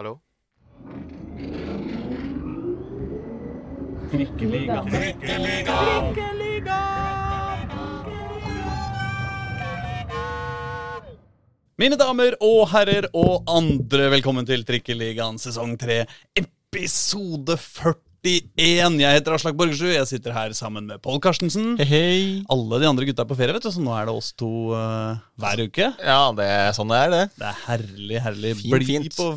Hallo? Mine damer og herrer og andre, velkommen til Trikkeligaen sesong 3, episode 41. Jeg heter Aslak Borgersrud, jeg sitter her sammen med Pål Karstensen. Hei. hei. Alle de andre gutta er på ferie, vet du, så nå er det oss to uh, hver uke. Ja, det er sånn det er, det. Det er herlig, herlig. Fint, Bli fint. på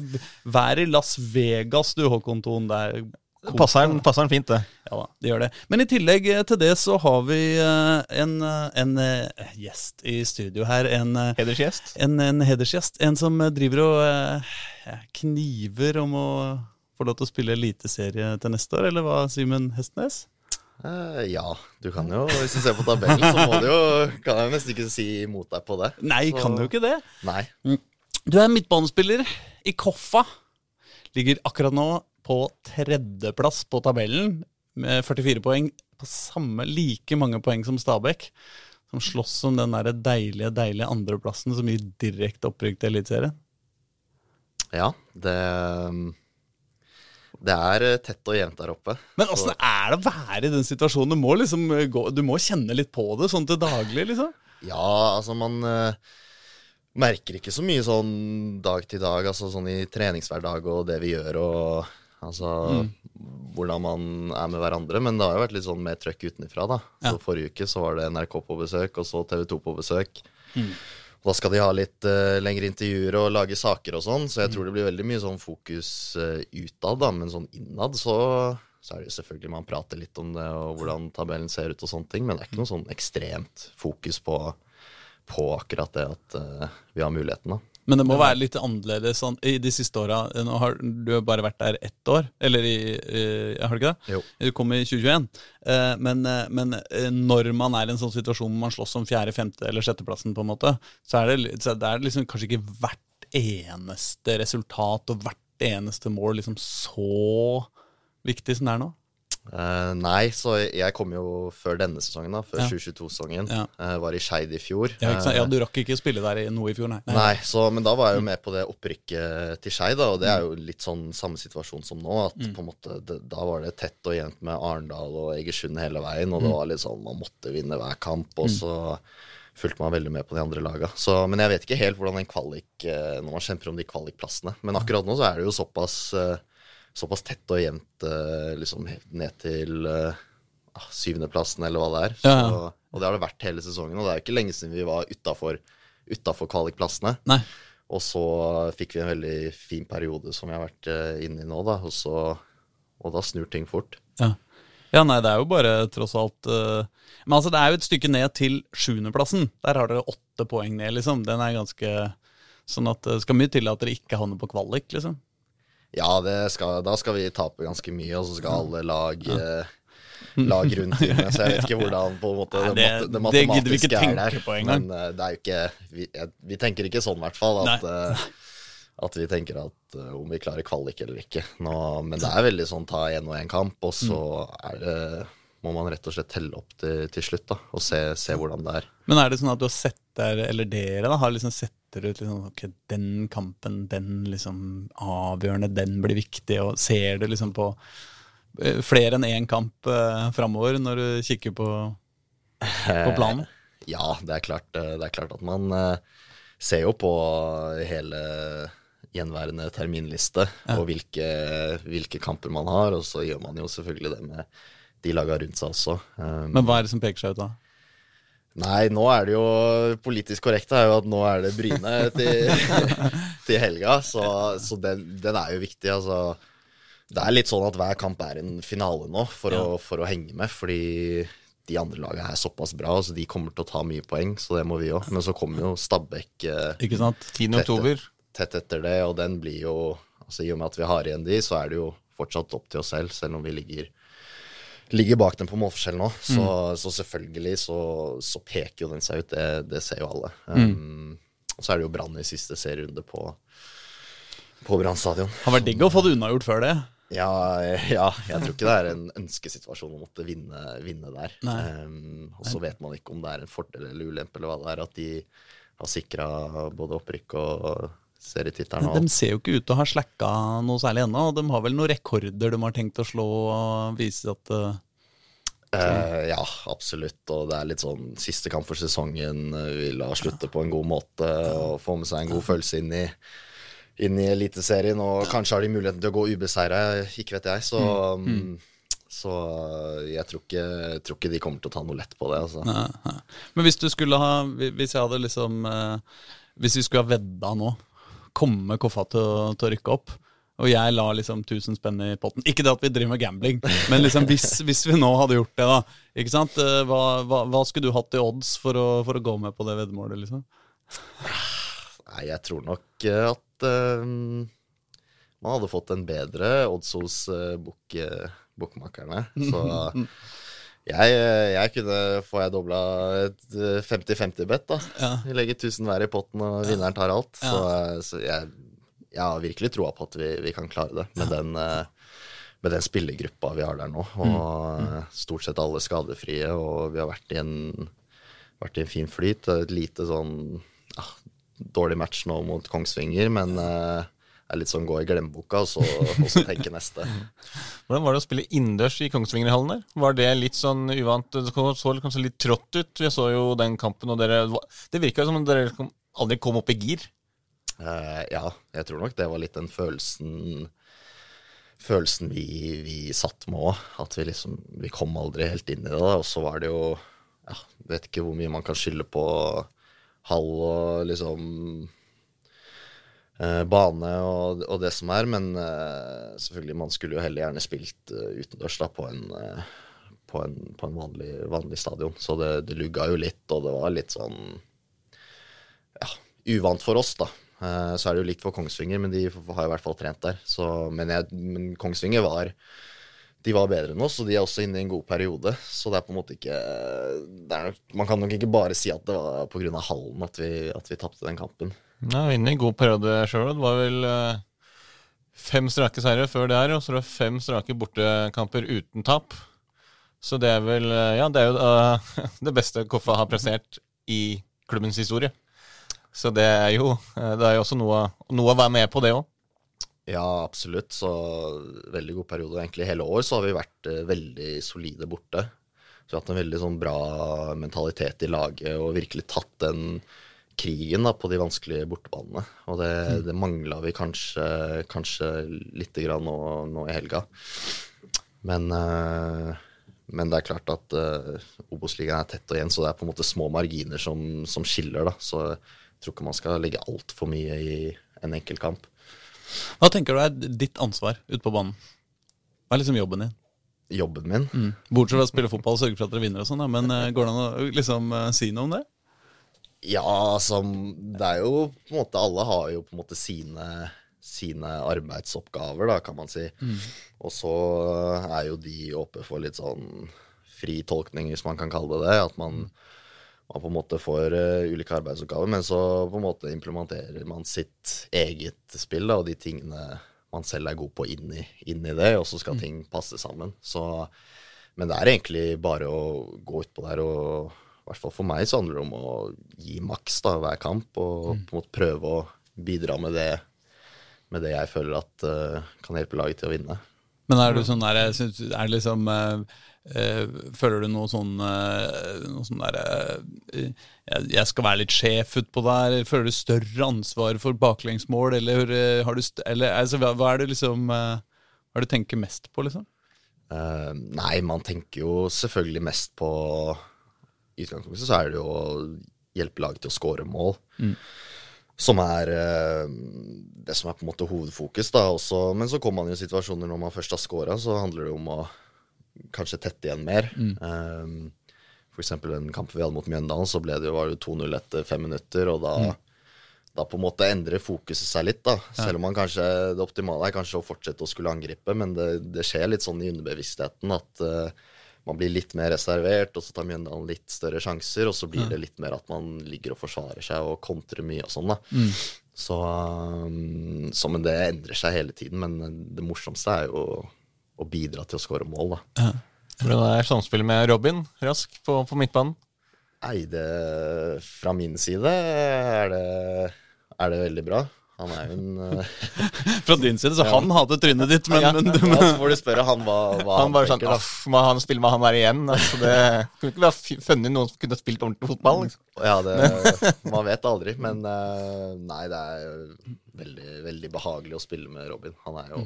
Vær i Las Vegas, du, Håkon Thon. Det er Passer den, passer den fint, det. Ja da, det gjør det. Men i tillegg eh, til det så har vi eh, en, en gjest i studio her. En, Hedersgjest. en, en hedersgjest. En som driver og kniver om å få lov til å spille eliteserie til neste år, eller hva, Simen Hestnes? Uh, ja, du kan jo Hvis du ser på tabellen, så må du jo Kan jeg nesten ikke si imot deg på det. Nei, Så- kan jo ikke det. Nei. Du er midtbanespiller i Koffa. Ligger akkurat nå på tredjeplass på tabellen med 44 poeng. På samme like mange poeng som Stabæk. Som slåss om den der deilige deilige andreplassen som gir direkte opprykk til Eliteserien. Ja, det Det er eh, tett og jevnt der oppe. Men åssen er det å være i den situasjonen? Du må liksom eh, gå, du må kjenne litt på det sånn til daglig, liksom. Ja, altså man uh, merker ikke så mye sånn dag til dag, altså sånn i treningshverdag og det vi gjør og altså hvordan man er med hverandre. Men det har jo vært litt sånn mer trøkk utenfra, da. Så forrige uke så var det NRK på besøk, og så TV 2 på besøk. Og da skal de ha litt uh, lengre intervjuer og lage saker og sånn, så jeg tror det blir veldig mye sånn fokus uh, utad, da. Men sånn innad så, så er det jo selvfølgelig man prater litt om det og hvordan tabellen ser ut og sånne ting, men det er ikke noe sånn ekstremt fokus på, på akkurat det at uh, vi har muligheten, da. Men det må være litt annerledes sånn, i de siste åra. Nå har du har bare vært der ett år, eller i, i Har du ikke det? Jo. Du kom i 2021. Eh, men, eh, men eh, når man er i en sånn situasjon hvor man slåss om fjerde, femte eller sjetteplassen, på en måte, så er det, så det er liksom kanskje ikke hvert eneste resultat og hvert eneste mål liksom så viktig som det er nå. Eh, nei, så jeg kom jo før denne sesongen, da. Før Ja. 2022-sesongen. Ja. Uh, var i Skeid i fjor. Ja, ja, Eh, Du rakk ikke spille der i noe i fjor, nei. Nei, så, men da var jeg jo med på det opprykket til Skeid, og det er jo litt sånn samme situasjon som nå. At på en måte, det, Da var det tett og jevnt med Arendal og Egersund hele veien, og det var litt sånn man måtte vinne hver kamp, og så fulgte man veldig med på de andre laga. Så, men jeg vet ikke helt hvordan en kvalik Når man kjemper om de kvalikplassene. Men akkurat nå så er det jo såpass, eh, såpass tett og jevnt eh, liksom ned til ah, syvendeplassen, eller hva det er. Så, Ja. Og det har det vært hele sesongen, og det er ikke lenge siden vi var utafor utafor kvalikplassene. Nei. Og så fikk vi en veldig fin periode som vi har vært eh, inne i nå, da. Og, så, og da snur ting fort. Ja. ja, nei, det er jo bare tross alt uh, Men altså, det er jo et stykke ned til sjuendeplassen. Der har dere åtte poeng ned, liksom. Den er ganske Sånn at det skal mye til at dere ikke havner på kvalik, liksom. Ja, det skal, da skal vi tape ganske mye, og så skal alle lag eh, Lag rundt vinne. Så jeg vet ikke hvordan på en måte Nei, det, det- matematiske det er der. Men uh, det er jo ikke vi, vi tenker ikke sånn, i hvert fall. At, eh, at vi tenker at uh, om vi klarer kvalik eller ikke. Nå, men det er veldig sånn ta én og én kamp, og så Mm. er det må man rett og slett telle opp til, til slutt da, og se, se hvordan det er. Men er det sånn at du har sett der, eller dere da, har liksom setter ut liksom, ok, den kampen, den liksom avgjørende, den blir viktig, og ser du liksom på eh, flere enn én kamp eh, framover når du kikker på, på planen? Ja, det er klart, eh, det er klart at man eh, ser jo på hele gjenværende terminliste og hvilke, hvilke kamper man har, og så gjør man jo selvfølgelig det med de laga rundt seg også. Men hva er det som peker seg ut da? Nei, nå er det jo politisk korrekt er jo at nå er det Bryne til, til helga, så, så den, den er jo viktig. Altså, det er litt sånn at hver kamp er en finale nå for, å, for å henge med, fordi de andre lagene er såpass bra, så de kommer til å ta mye poeng, så det må vi òg. Men så kommer jo Stabæk eh, Ikke sant? 10. oktober. tett etter det, og den blir jo altså I og med at vi har igjen de, så er det jo fortsatt opp til oss selv, selv om vi ligger ligger bak den på målforskjell nå. Så, så selvfølgelig så, så peker jo den seg ut, det, det ser jo alle. Um, og så er det jo Brann i siste serierunde på, på Brann stadion. Har vært digg å få det unnagjort før det. Ja, ja, jeg tror ikke det er en ønskesituasjon å måtte vinne, vinne der. Um, og så vet man ikke om det er en fordel eller ulempe eller hva det er, at de har sikra både opprykk og serietittelen. De ser jo ikke ut til å ha slacka noe særlig ennå. De har vel noen rekorder de har tenkt å slå og vise at uh, Eh, ja, absolutt. Og det er litt sånn siste kamp for sesongen. Vil ha slutte på en god måte og få med seg en god følelse inn i, inn i Eliteserien. Og kanskje har de muligheten til å gå ubeseira, ikke vet jeg. Så, mm, så eh, jeg tror ikke, tror ikke de kommer til å ta noe lett på det. Altså. Nei, nei. Men hvis du skulle ha Hvis jeg hadde liksom eh, Hvis vi skulle ha vedda nå, komme Koffa til til å rykke opp, og jeg la liksom 1000 spenn i potten Ikke det at vi driver med gambling, men liksom hvis, hvis vi nå hadde gjort det, da. Ikke sant? Eh, Hva, hva, hva skulle du hatt i odds for å, for å gå med på det veddemålet, liksom? Nei, jeg tror nok eh, at uh, man hadde fått en bedre odds hos uh, bookmakerne. Så jeg, eh, jeg kunne Får jeg dobla et eh, 50-50-bet, da. Ja. Vi legger 1000 hver i potten, og vinneren tar alt. Så, eh, så jeg, jeg har virkelig troa på at vi, vi kan klare det med den eh, med den spillergruppa vi har der nå. Og mm. stort sett alle skadefrie, og vi har vært i en, vært i en fin flyt. Et lite sånn ja, dårlig match nå mot Kongsvinger, men det er litt sånn gå i glemmeboka, og så, og så tenke neste. Hvordan var det å spille innendørs i Kongsvingerhallen der? Var det litt sånn uvant? Det så kanskje litt trått ut. Vi så jo den kampen, og dere Det virka som om dere aldri kom opp i gir. Uh, ja, jeg tror nok det var litt den følelsen Følelsen vi, vi satt med òg. At vi liksom Vi kom aldri helt inn i det. Og så var det jo ja, Vet ikke hvor mye man kan skylde på hall og liksom bane og, og det som er, men uh, selvfølgelig, man skulle jo heller gjerne spilt uh, utendørs da, på en, uh, på en, på en vanlig, vanlig stadion. Så det, det lugga jo litt, og det var litt sånn ja, uvant for oss, da. Eh, Så er det jo likt for Kongsvinger, men de har i hvert fall trent der. Så, men, jeg, men Kongsvinger var de var bedre enn oss, og de er også inne i en god periode. Så det er på en måte ikke nok, Man kan nok ikke bare si at det var pga. hallen at vi, at vi tapte den kampen. Ja, Inne i god periode sjøl. Det var vel eh, fem strake seire før det her, og så er det fem strake bortekamper uten tap. Så det er vel eh, Ja, det er jo uh, det beste Koffa har prestert i klubbens historie. Så det er jo Det er jo også noe, noe å være med på, det òg. Ja, absolutt. Så veldig god periode. Egentlig hele år så har vi vært uh, veldig solide borte. Så vi har hatt en veldig sånn bra mentalitet i laget og virkelig tatt den krigen da, på de vanskelige bortebanene. Og det, det mangla vi kanskje, kanskje lite grann nå, nå i helga. Men, eh, men det er klart at uh, Obos-ligaen er tett og igjen, så det er på en måte små marginer som, som skiller. da. Så jeg tror ikke man skal legge altfor mye i en enkelt kamp. Hva tenker du er ditt ansvar ute på banen? Hva er liksom jobben din? Jobben min Bortsett fra å spille fotball og sørge for at dere vinner og sånn, men uh, går det an å liksom uh, si noe om det? Ja, altså Det er jo på en måte Alle har jo på en måte sine, sine arbeidsoppgaver, da, kan man si. Og så er jo de åpne for litt sånn fri tolkning, hvis man kan kalle det det. At man, man på en måte får uh, ulike arbeidsoppgaver, men så på en måte implementerer man sitt eget spill da, og de tingene man selv er god på inn i, inn i det, og så skal ting passe sammen. Så, men det er egentlig bare å gå utpå der og i hvert fall for meg så handler det om å gi maks da, hver kamp, og på en måte prøve å bidra med det, med det jeg føler at uh, kan hjelpe laget til å vinne. Men er du sånn der, er det liksom uh, uh, Føler du noe sånn Noe sånn der jeg, skal være litt sjef utpå der? Føler du større ansvar for baklengsmål, eller har du eller, altså, hva, hva er det liksom Hva er det du tenker mest på, liksom? Nei, man tenker jo selvfølgelig mest på I utgangspunktet så er det jo å hjelpe laget til å skåre mål. Som er eh, det som er på en måte hovedfokus. da også, Men så kommer man jo i situasjoner når man først har scora, så handler det om å kanskje tette igjen mer. Eh, for eksempel den kampen vi hadde mot Mjøndalen, så ble det jo, var det jo 2-0 etter fem minutter, og da da på en måte endrer fokuset seg litt. da. Selv om man kanskje, det optimale er kanskje å fortsette å skulle angripe, men det, det skjer litt sånn i underbevisstheten at eh, man blir litt mer reservert, og så tar Mjøndalen litt større sjanser, og så blir det litt mer at man ligger og forsvarer seg og kontrer mye og sånn. da. Så, um, så men det endrer seg hele tiden, men det morsomste er jo å bidra til å skåre mål, da. Hvordan er samspillet med Robin Rask på, på midtbanen? Nei, det Fra min side er det, er det veldig bra. Han er jo en eh, Fra din side, så han hater trynet ditt, men, Ja. men, ja, Så får du spørre han hva, hva Han bare sånn tenker, da. Aff, må han spille med han der igjen? Altså, det kunne ikke vi ha funnet noen som kunne spilt ordentlig fotball. Liksom. Ja, det, man vet aldri, men eh, nei, det er veldig, veldig behagelig å spille med Robin. Han er jo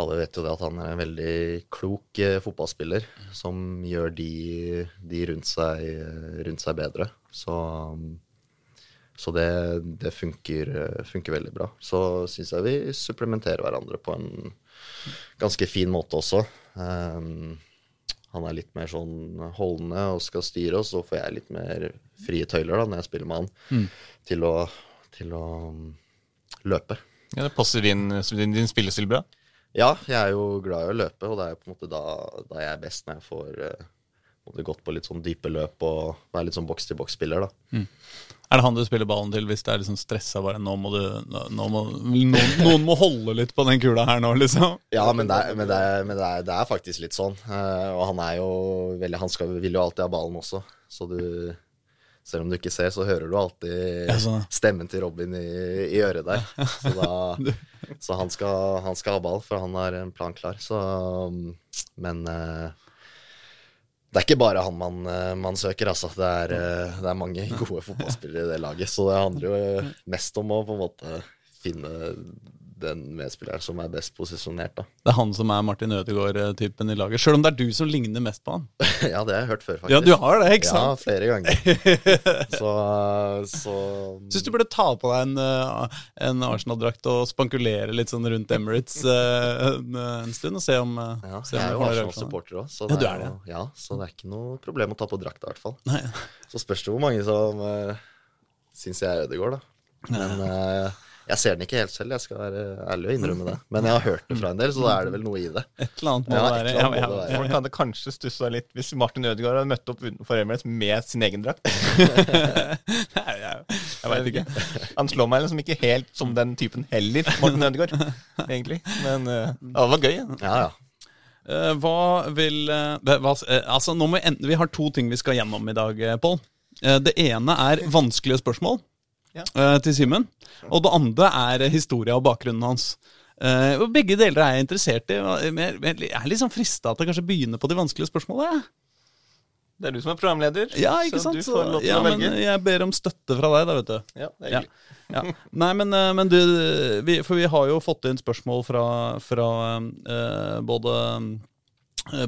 Alle vet jo det at han er en veldig klok eh, fotballspiller som gjør de, de rundt, seg, rundt seg bedre. Så, så det, det funker, funker veldig bra. Så syns jeg vi supplementerer hverandre på en ganske fin måte også. Um, han er litt mer sånn holdende og skal styre, og så får jeg litt mer frie tøyler da, når jeg spiller med han, til å, til å um, løpe. Ja, det passer din, din, din spillestil bra. Ja, jeg er jo glad i å løpe, og det er jo på en måte da, da jeg er best når jeg får måte gått på litt sånn dype løp og være litt sånn boks-til-boks-spiller, da. Er det han du spiller ballen til hvis det er liksom stressa bare nå må du, nå, må, noen, noen må holde litt på den kula her nå, liksom? Ja, men, det er, men, det er, men det, er, det er faktisk litt sånn. Eh, og han er jo veldig Han skal, vil jo alltid ha ballen også, så du Selv om du ikke ser, så hører du alltid Ja, sånn. stemmen til Robin i, i øret der. Så, da, så han, skal, han skal ha ball, for han har en plan klar. Så Men eh, det er ikke bare han man, eh, man søker, altså. Det er, eh, det er mange gode fotballspillere i det laget. Så det handler jo mest om å på en måte finne den medspilleren som er best posisjonert, da. Det er han som er Martin Ødegaard-typen i laget. Sjøl om det er du som ligner mest på han. Ja, det har jeg hørt før, faktisk. Ja, du har det, ikke sant? Ja, flere ganger. Så, så Syns du burde ta på deg en, eh, en Arsenal-drakt og spankulere litt sånn rundt Emirates eh, en, en stund, og se om, ja, se om Jeg er jo. Arsenal-supporter òg, så, Ja, det du er det. ja, så det er ikke noe problem å ta på drakta, i hvert fall. Nei. Så spørs det hvor mange som uh, syns jeg er Ødegaard, da. Men eh, jeg ser den ikke helt selv, jeg skal være ærlig og innrømme det. Men jeg har hørt det fra en del, så da er det vel noe i det. Et eller annet må Ja, det være. Ja, det ja. Folk hadde kanskje stussa litt hvis Martin Ødegaard hadde møtt opp utenfor Emirates med sin egen drakt. Nei, jeg, jeg veit ikke. Han slår meg liksom ikke helt som den typen heller, Martin Ødegaard, egentlig. Men uh, ja, det var gøy. Ja. Ja, ja. Eh, hva vil uh, hva, Altså, nå må vi, enten, vi har to ting vi skal gjennom i dag, eh, Pål. Det ene er vanskelige spørsmål Ja. eh, til Simen. Og det andre er historia og bakgrunnen hans. Uh, begge deler er jeg interessert i. Jeg er liksom sånn frista til å kanskje begynne på de vanskelige spørsmålene. Det er du som er programleder, Ja, ikke sant? så du får lov til ja, å men jeg ber om støtte fra deg, da, vet du. Ja, det er Ja. hyggelig. Ja. Nei, men, eh, men du, vi, for vi har jo fått inn spørsmål fra, fra uh, både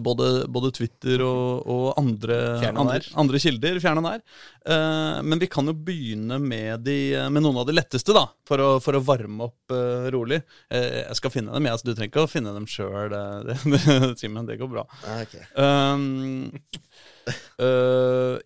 både, både Twitter og, og andre, andre, andre kilder. Fjern og nær. Uh, men vi kan jo begynne med, de, med noen av de letteste, da, for å, for å varme opp uh, rolig. Uh, jeg skal finne dem, jeg, Altså, du trenger ikke å finne dem sjøl, Simen. Det går bra. Ja, ok. Um,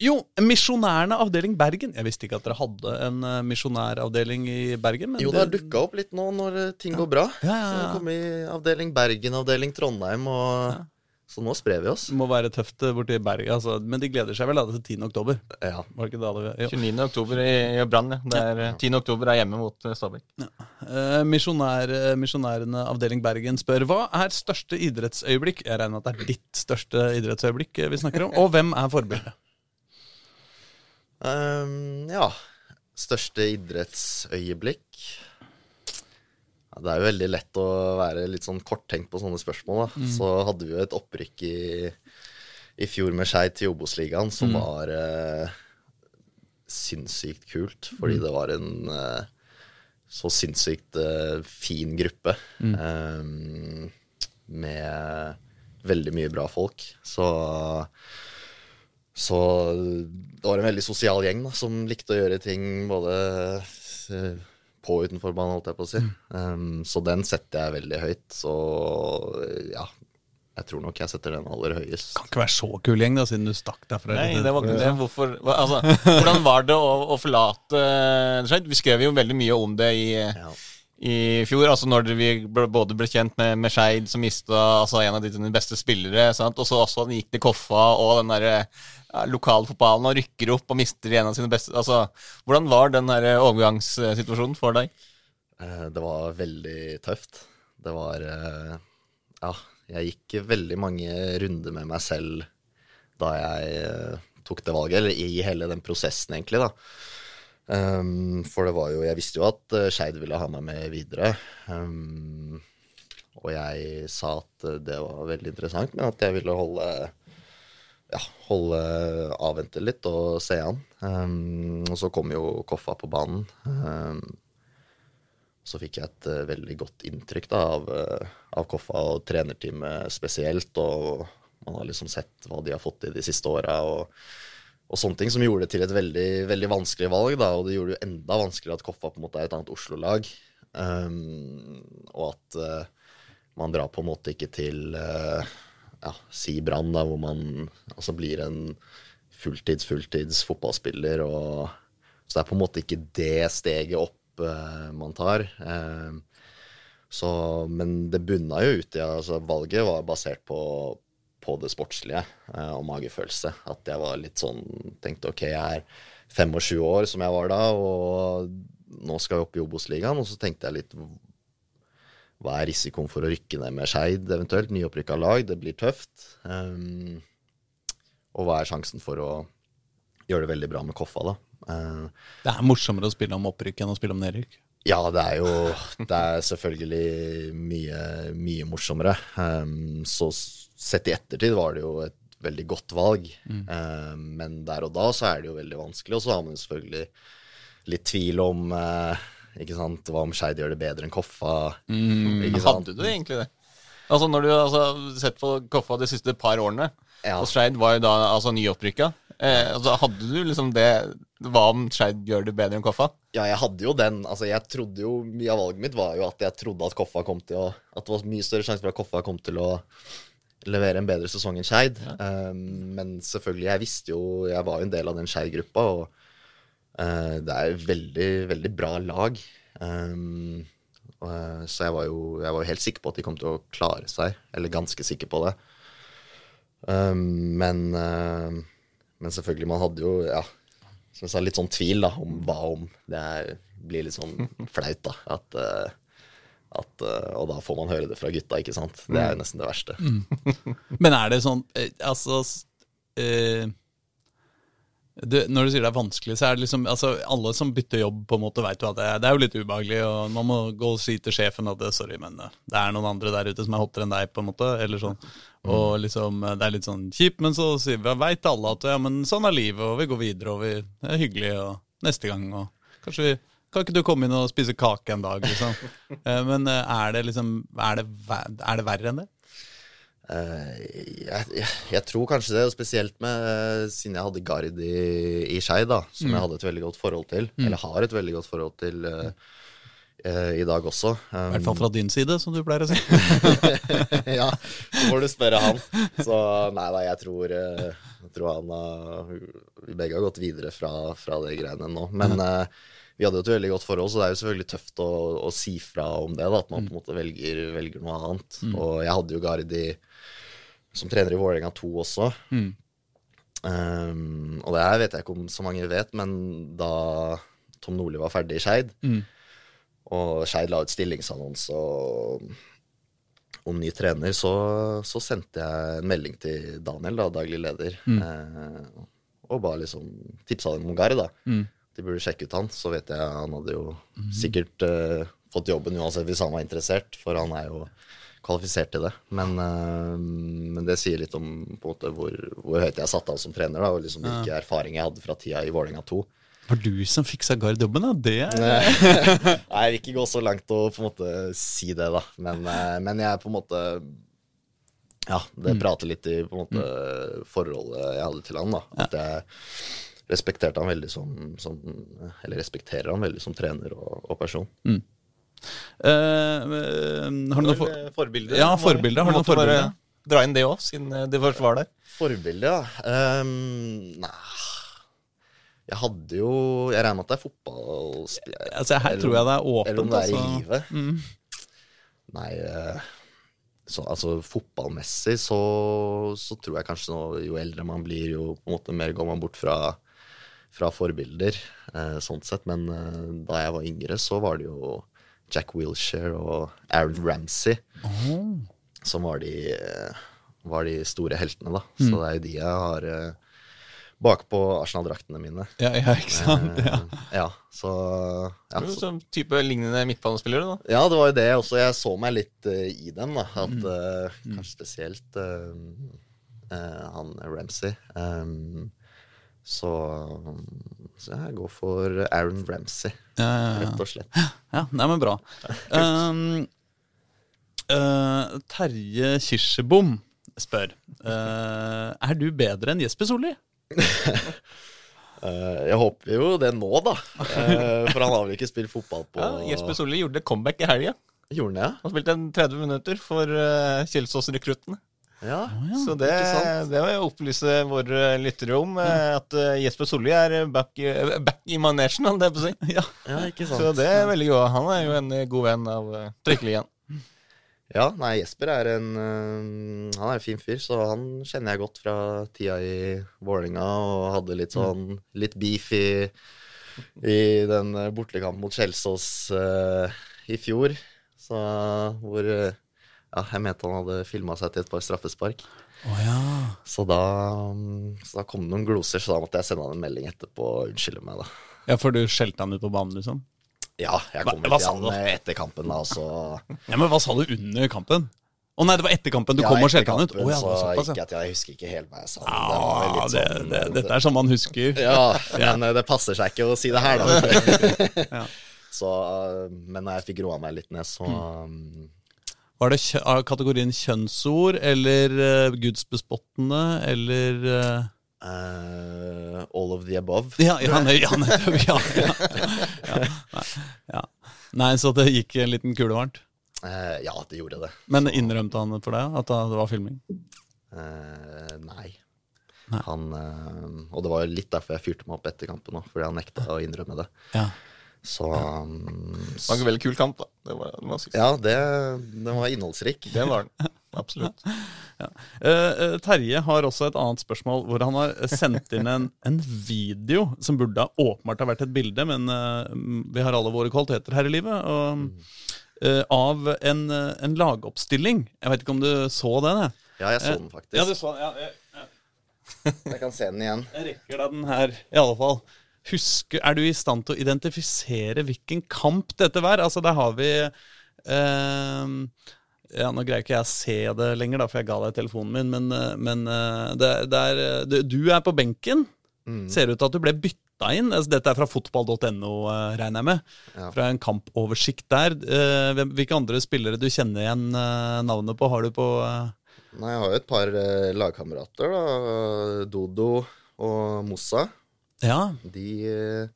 jo, Misjonærene avdeling Bergen. Jeg visste ikke at dere hadde en misjonæravdeling i Bergen. Men Jo, det har dukka opp litt nå når ting ting går bra. Ja, ja, ja. Så det kom i avdeling Bergen, avdeling Trondheim, og så nå sprer vi oss. det må være tøft uh, borti Bergen. Altså, men de gleder seg vel da til 10. oktober? Ja. Var det ikke det jo. 29. oktober i, i Brann, ja. Det er, eh, 10. oktober er hjemme mot eh, Stabæk. Eh, misjonær, eh, misjonærene avdeling Bergen spør hva er største idrettsøyeblikk? Jeg regner med at det er ditt største idrettsøyeblikk eh, vi snakker om. Og hvem er forbildet? Um, ja. Største idrettsøyeblikk ja, Det er jo veldig lett å være litt sånn korttenkt på sånne spørsmål. Da. Så hadde vi jo et opprykk i, i fjor med Skeid til Obos-ligaen som var eh, sinnssykt kult, fordi det var en eh, så sinnssykt eh, fin gruppe. ehm, med veldig mye bra folk. Så så det var en veldig sosial gjeng da, som likte å gjøre ting både eh, på utenfor banen, holdt jeg på å si. Um, så den setter jeg veldig høyt. Så ja, jeg tror nok jeg setter den aller høyest. Kan ikke være så kul gjeng, da, siden du stakk derfra. Nei, det var ikke det. Hvorfor hva, altså, Hvordan var det å, å forlate Skeid? Vi skrev jo veldig mye om det i, Ja. i fjor. Altså når vi ble, både ble kjent med, med Skeid, som mista altså, en av de beste spillere, sant? og så også gikk til Koffa og den derre lokalfotballen og rykker opp og mister en av sine beste Altså, Hvordan var den her overgangssituasjonen for deg? Eh, Det var veldig tøft. Det var eh, Ja, jeg gikk veldig mange runder med meg selv da jeg eh, tok det valget, eller i hele den prosessen, egentlig, da. Um, for det var jo Jeg visste jo at uh, Skeid ville ha meg med videre. Um, og jeg sa at uh, det var veldig interessant, men at jeg ville holde ja, holde avvente litt og se an. Um, og så kom jo Koffa på banen. Um, så fikk jeg et uh, veldig godt inntrykk da, av, uh, av Koffa og trenerteamet spesielt. Og man har liksom sett hva de har fått til de siste åra. Og, og, sånne ting som gjorde det til et veldig, veldig vanskelig valg. Da, og det gjorde det jo enda vanskeligere at Koffa på en måte er et annet Oslo-lag. Um, og at uh, man drar på en måte ikke til ja, si Brann, hvor man altså blir en fulltids, fulltids fotballspiller. Og, så det er på en måte ikke det steget opp uh, man tar. Uh, så, men det bunna jo ut i altså, Valget var basert på, på det sportslige uh, og magefølelse. At jeg var litt sånn Tenkte OK, jeg er 25 år, som jeg var da, og nå skal jeg opp i Obos-ligaen. Og så tenkte jeg litt hva er risikoen for å rykke ned med Skeid, eventuelt? Nyopprykka lag, det blir tøft. Um, og hva er sjansen for å gjøre det veldig bra med Koffa, da? Uh, det er morsommere å spille om opprykk enn å spille om nedrykk? Ja, det er jo Det er selvfølgelig mye, mye morsommere. Um, så sett i ettertid var det jo et veldig godt valg. Mm. Um, men der og da så er det jo veldig vanskelig. Og så har man selvfølgelig litt tvil om uh, ikke sant? Hva om Skeid gjør det bedre enn Koffa? Mm, hadde du egentlig det? Altså Når du har altså, sett på Koffa de siste par årene, ja. og Skeid var jo da altså nyopprykka, eh, altså, hadde du liksom det Hva om Skeid gjør det bedre enn Koffa? Ja, jeg hadde jo den. Altså jeg trodde jo Mye av valget mitt var jo at jeg trodde at Koffa kom til å At det var mye større sjanse for at Koffa kom til å levere en bedre sesong enn Skeid. Ja. Um, men selvfølgelig, jeg visste jo Jeg var jo en del av den Skeid-gruppa. og det er veldig, veldig bra lag. Um, uh, så jeg var, jo, jeg var, jo, helt sikker på at de kom til å klare seg. Eller ganske sikker på det. Um, men, uh, men, selvfølgelig, man hadde jo ja, som jeg sa, litt sånn tvil da, om hva om. Det er, blir litt sånn flaut, da. At, at, og da får man høre det fra gutta, ikke sant. Det er jo nesten det verste. Mm. Men er det sånn Altså du, når du sier det er vanskelig, så er det liksom altså, Alle som bytter jobb, på en måte vet jo at det, det er jo litt ubehagelig. Og man må gå og si til sjefen at det, sorry, men eh, det er noen andre der ute som er hottere enn deg. på en måte, eller sånn. Mm. Og liksom, eh, Det er litt sånn kjipt, men så sier vi, veit alle at ja, men sånn er livet, og vi går videre, og vi, det er hyggelig, og neste gang og kanskje vi kan ikke du komme inn og spise kake en dag, liksom? Eh, men er det liksom er det, er det verre enn det? Uh, jeg, jeg, jeg, tror kanskje det, og spesielt med uh, siden jeg hadde Gard i, i da som mm. jeg hadde et veldig godt forhold til. Mm. Eller har et veldig godt forhold til uh, i dag også. Um, I hvert fall fra din side, som du pleier å si. ja, så får du spørre han. Så nei da, jeg tror, jeg tror han har Vi begge har gått videre fra, fra det greiene nå. Men vi hadde jo et veldig godt forhold, så det er jo selvfølgelig tøft å, å si fra om det. da, At man på en måte velger, velger noe annet. Mm. Og jeg hadde jo Gard i som trener i Vålerenga 2 også. Mm. Um, og det her vet jeg ikke om så mange vet, men da Tom Nordli var ferdig i Skeid, mm. og Skeid la ut stillingsannonse om ny trener, så, så, sendte jeg en melding til Daniel, da, daglig leder, mm. eh, og bare liksom tipsa dem om Gard. Mm. De burde sjekke ut han. Så vet jeg han hadde jo mm. sikkert eh, fått jobben uansett hvis han var interessert, for han er jo kvalifisert til det. Men, uh, men, det sier litt om måte hvor, hvor høyt jeg satte av som trener, da, og liksom hvilke ja. erfaringer jeg hadde fra tida i Vålerenga 2. Var du som fiksa Gard-jobben, da? Det er Nei, jeg vil ikke gå så langt og på en måte si det, da. Men, uh, men jeg på en måte Ja, det mm. prater litt i på en måte mm. forholdet jeg hadde til han, da. At jeg respekterte han veldig som, som Eller respekterer han veldig som trener og, og person. Mm. Uh, har du noen for forbilder? Ja, forbilder. Har du noen forbilder? Dra inn det òg, siden det først var der. Forbilde, ja. Um, nei Jeg hadde jo Jeg regner med at det er fotballspiller. altså, Her eller, tror jeg det er åpent. Eller om det er altså. i livet. Mm. Nei så, altså Fotballmessig så, så, tror jeg kanskje nå, jo eldre man blir, jo på en måte mer går man bort fra, fra forbilder. Eh, sånn sett. Men eh, da jeg var yngre, så var det jo Jack Wilshere og Aaron Ramsey oh. som var de, var de, store heltene, da. Mm. Så det er jo de jeg har eh, bakpå Arsenal-draktene mine. Ja, ja, ikke sant? Ja. Eh, ja, så ja, så Som type lignende midtbanespillere, da. ja, det var jo det også. Jeg så meg litt uh, i dem, da. At Mm. uh, kanskje spesielt uh, eh, han Ramsey. Um, så, så jeg går for Aaron Ramsey, Ja, ja, ja. rett og slett. Ja, nei, men bra. Um, uh, Terje Kirsebom spør uh, Er du bedre enn Jesper Solli? Eh, jeg håper jo det nå, da. Eh, for han har vel ikke spilt fotball på Ja, Jesper Solli gjorde comeback i helga. Gjorde han det? Han spilte en 30 minutter for uh, Kjelsås-rekruttene. Ja. Så det, det vil jeg opplyse våre lyttere om. eh, At eh, Jesper Solli er back, eh, back i manesjen, holdt jeg på å si. Ja. ja, ikke sant. Så det er veldig godt. Han er jo en god venn av uh, Ja, nei, Jesper er en Han er en fin fyr, så han kjenner jeg godt fra tida i Vålerenga, og hadde litt sånn litt beef i, i den bortekampen mot Kjelsås uh, i fjor. Så hvor Ja, jeg mente han hadde filma seg til et par straffespark. Oh, ja. Så da, mm, så da kom det noen gloser, så da måtte jeg sende han en melding etterpå og unnskylde meg, da. ja, for du skjelte han ut på banen, liksom? Ja, jeg kom Hva- hva til han du? øh, etter kampen, da, så Ja, Men hva sa du under kampen? Å nei, det var etter kampen du Ja, kom og skjelte han ut? Oh, ja, så såpass, ja. jeg husker ikke helt hva jeg sa. Ja, det sånn, det, dette er sånn man husker. Ja, men eh, det passer seg ikke å si det her, da. Ja. Så, eh, men når jeg fikk roa meg litt ned, så um, Var det kjø kategorien kjønnsord eller uh, gudsbespottende eller uh... Uh, All of the above. Ja, ja, nei, ja, nei, Ja, ja, ja, nei, så det gikk en liten kule varmt. Ja, det gjorde det. Men innrømte han for deg at det var filming? Nei. Nei. Han, og det var litt derfor jeg fyrte meg opp etter kampen òg, fordi han nekta å innrømme det. Ja. Så, um, Det var en veldig kul kamp, da. Det var, det var ja, det, den var innholdsrik. Det var den. Absolutt. Ja. Uh, Terje har også et annet spørsmål, hvor han har sendt inn en, en video som burde ha åpenbart ha vært et bilde, men uh, vi har alle våre kvaliteter her i livet. Og, uh, av en, en lagoppstilling. Jeg vet ikke om du så den? jeg? Ja, jeg så den faktisk. Ja, du så den. Ja, jeg, Jeg kan se den igjen. jeg rekker deg den her, i alle fall. Husker, er du i stand til å identifisere hvilken kamp dette var? Altså, der har vi eh, ja, Nå greier ikke jeg å se det lenger, da, for jeg ga deg telefonen min, men, eh, men eh, det, det er, det, du er på benken. Mm. Ser ut til at du ble bytta inn. Altså, dette er fra fotball.no, eh, regner jeg med. Ja. Fra en kampoversikt der. Eh, Hvilke andre spillere du kjenner igjen eh, navnet på, har du på eh, Nei, jeg har jo et par eh, lagkamerater, da. Dodo og Mossa. Ja. De eh,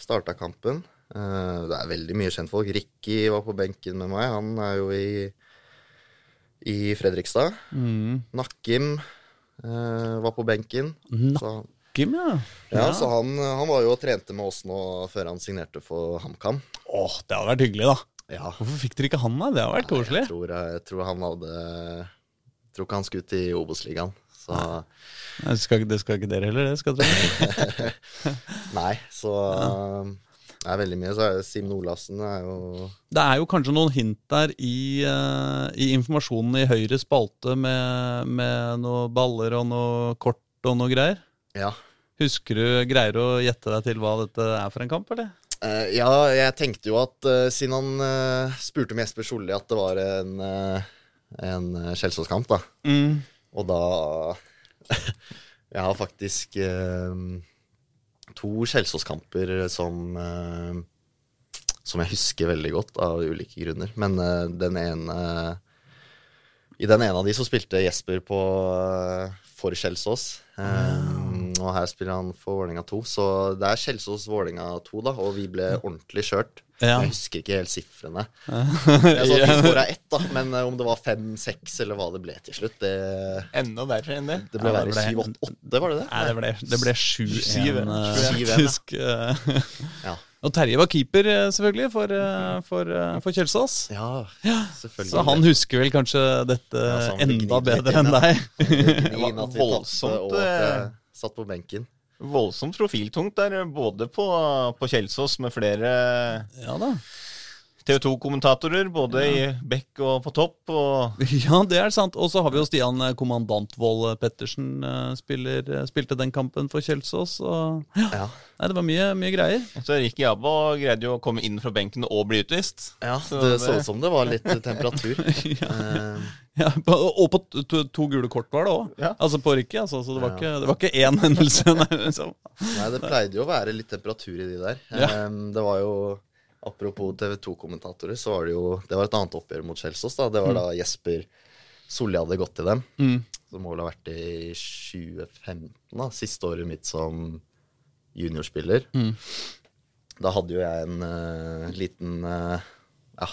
starta kampen. Eh, Det er veldig mye kjentfolk. Ricky var på benken med meg. Han er jo i, i Fredrikstad. Mm. Nakkim eh, var på benken. Nakkim, Kim, ja. ja, så han, han var jo og trente med oss nå før han signerte for HamKam. Åh, det hadde vært hyggelig, da. Ja, Hvorfor fikk dere ikke han, da? Det hadde vært koselig. jeg tror, jeg tror han hadde Jeg tror ikke han skulle til Obos-ligaen. Så Nei, det, skal, det skal ikke dere heller, det skal dere. nei, så Det er veldig mye. Så er det Simen Olassen er jo Det er jo kanskje noen hint der i, eh, i informasjonen i høyre spalte med, med noen baller og noe kort og noe greier. Ja. Husker du, Greier å gjette deg til hva dette er for en kamp, eller? Uh, ja, jeg tenkte jo at uh, siden han uh, spurte med Jesper Solli at det var en, uh, en Kjelsås-kamp, da. Og da Jeg har faktisk eh, to Kjelsås-kamper som eh, Som jeg husker veldig godt, av ulike grunner. Men eh, den ene I den ene av de så spilte Jesper på eh, for Kjelsås. Eh, og her spiller han for Vålerenga 2. Så det er Kjelsås-Vålerenga 2, da, og vi ble ordentlig kjørt. Ja. Jeg husker ikke helt sifrene. Jeg så at vi skåra ett, da, men eh, om det var fem-seks eller hva det ble til slutt, det, Enda verre enn det. det ble Ja, det verre syv-åtte, var det det? Nei, det ble, det ble 7-1, Syv-en, eh, ja. faktisk. Ja. Og Terje var keeper, eh, selvfølgelig, for, eh, for, eh, for Kjelsås. Ja, selvfølgelig. Så han husker vel kanskje dette Ja, enda bedre enn deg. det var Voldsomt, eh, satt på benken. Voldsomt profiltungt der, både på, på Kjelsås med flere Ja da. TV 2-kommentatorer, både i bekk og på topp. Og Ja, det er sant. Og så har vi jo Stian eh, Kommandantvold Pettersen eh, spiller, eh, spilte den kampen for Kjelsås. Og, ja. Ja. Nei, det var mye, mye greier. så Ricky Jabba greide jo å komme inn fra benken og bli utvist. ja, det så ut som det var litt temperatur. ja. Ja, og på to, to, gule kort var det òg. Ja. Altså på Ricky. Altså, så det var, Ja. ikke, det var ikke én hendelse. Nei, liksom. Nei, det pleide jo å være litt temperatur i de der. Det var jo Apropos TV 2-kommentatorer, så var det jo Det var et annet oppgjør mot Kjelsås. da Det var da Jesper Solli hadde gått til dem. Mm. Som målet vel ha vært i 2015, da. Siste året mitt som juniorspiller. Mm. Da hadde jo jeg en uh, liten uh, ja,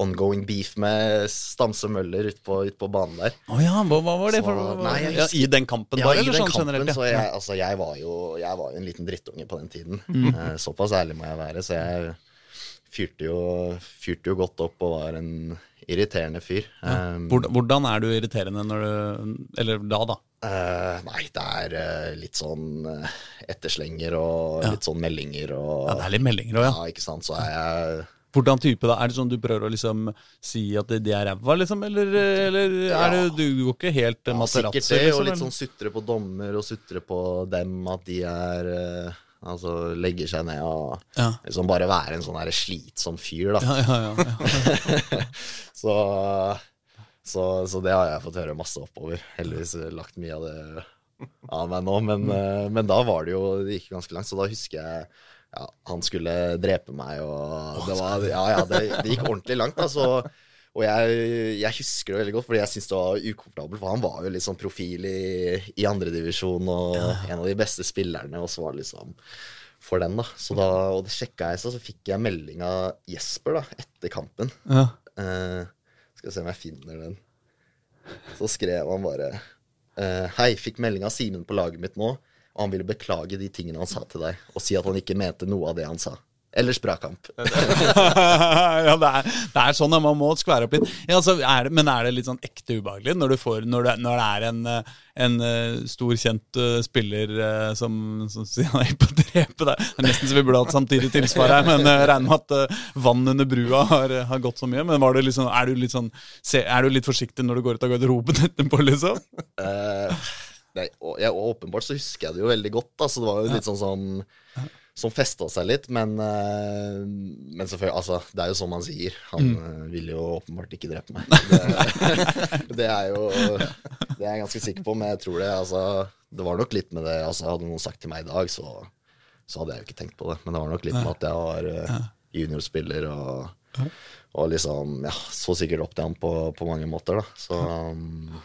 ongoing beef med Stamse Møller ute på, ut på banen der. Å ja, hva, hva var det Så- for nei, jeg ja, I den kampen, Ja, bare? i eller den sånn kampen, generelt? så ja. jeg, altså, jeg, var jo, jeg var jo en liten drittunge på den tiden. Mm. Uh, såpass ærlig må jeg være. Så jeg fyrte jo, fyrte jo godt opp og var en irriterende fyr. Ja. Hvordan, hvordan er du irriterende når du Eller da, da? Uh, nei, det er uh, litt sånn uh, etterslenger og Ja. litt sånn meldinger og Ja, det er litt meldinger òg, ja. ja, ikke sant. Så er jeg Hvordan type da? Er det sånn du prøver å liksom si at de de er ræva, liksom? Eller, eller er det du går ikke helt ja, Materazzi? sikkert det, og liksom, litt sånn sutre på dommer og sutre på dem, at de er eh, Altså legger seg ned og Ja. liksom bare være en sånn her slitsom fyr, da. Ja, ja, så, så, så det har jeg fått høre masse oppover. Heldigvis lagt mye av det av meg nå, men, eh, men da var det jo Det gikk ganske langt, så da husker jeg ja, han skulle drepe meg, og det var Ja, ja, det, det gikk ordentlig langt, da, så og jeg, jeg husker det veldig godt, fordi jeg syntes det var ukomfortabelt. For han var jo litt sånn profil i, i andredivisjon og en av de beste spillerne, og så var det liksom for den, da. Så da og det sjekka jeg, så, så fikk jeg melding av Jesper da, etter kampen. ja. Uh, skal se om jeg finner den. Så skrev han bare uh, Hei, fikk melding av Simen på laget mitt nå, og han ville beklage de tingene han sa til deg, og si at han ikke mente noe av det han sa. Ellers bra kamp. ja, det er, det er sånn at man må skvære opp litt. Ja, altså, er det, men er det litt sånn ekte ubehagelig når, du får, når, det, når det er en, en eh, stor, kjent uh, spiller uh, som, som sier er på å drepe deg? Det er nesten så vi burde hatt samtidig tilsvar her, men uh, regner med at uh, vann under brua har, har gått så mye. Men var det liksom, er, du sånn, se, er du litt forsiktig når du går ut av garderoben etterpå, liksom? Nei, ja, åpenbart så husker jeg det jo veldig godt, så det var jo litt sånn som som festa seg litt, men, eh, men selvfølgelig, altså, det er jo som han sier. Han eh, vil jo åpenbart ikke drepe meg. Det, det er jo Det er jeg ganske sikker på, men jeg tror det altså, Det var nok litt med det altså, Hadde noen sagt til meg i dag, så, så hadde jeg jo ikke tenkt på det. Men det var nok litt med at jeg var eh, juniorspiller og, og liksom Ja, så sikkert opp til han på, på mange måter, da. Så um,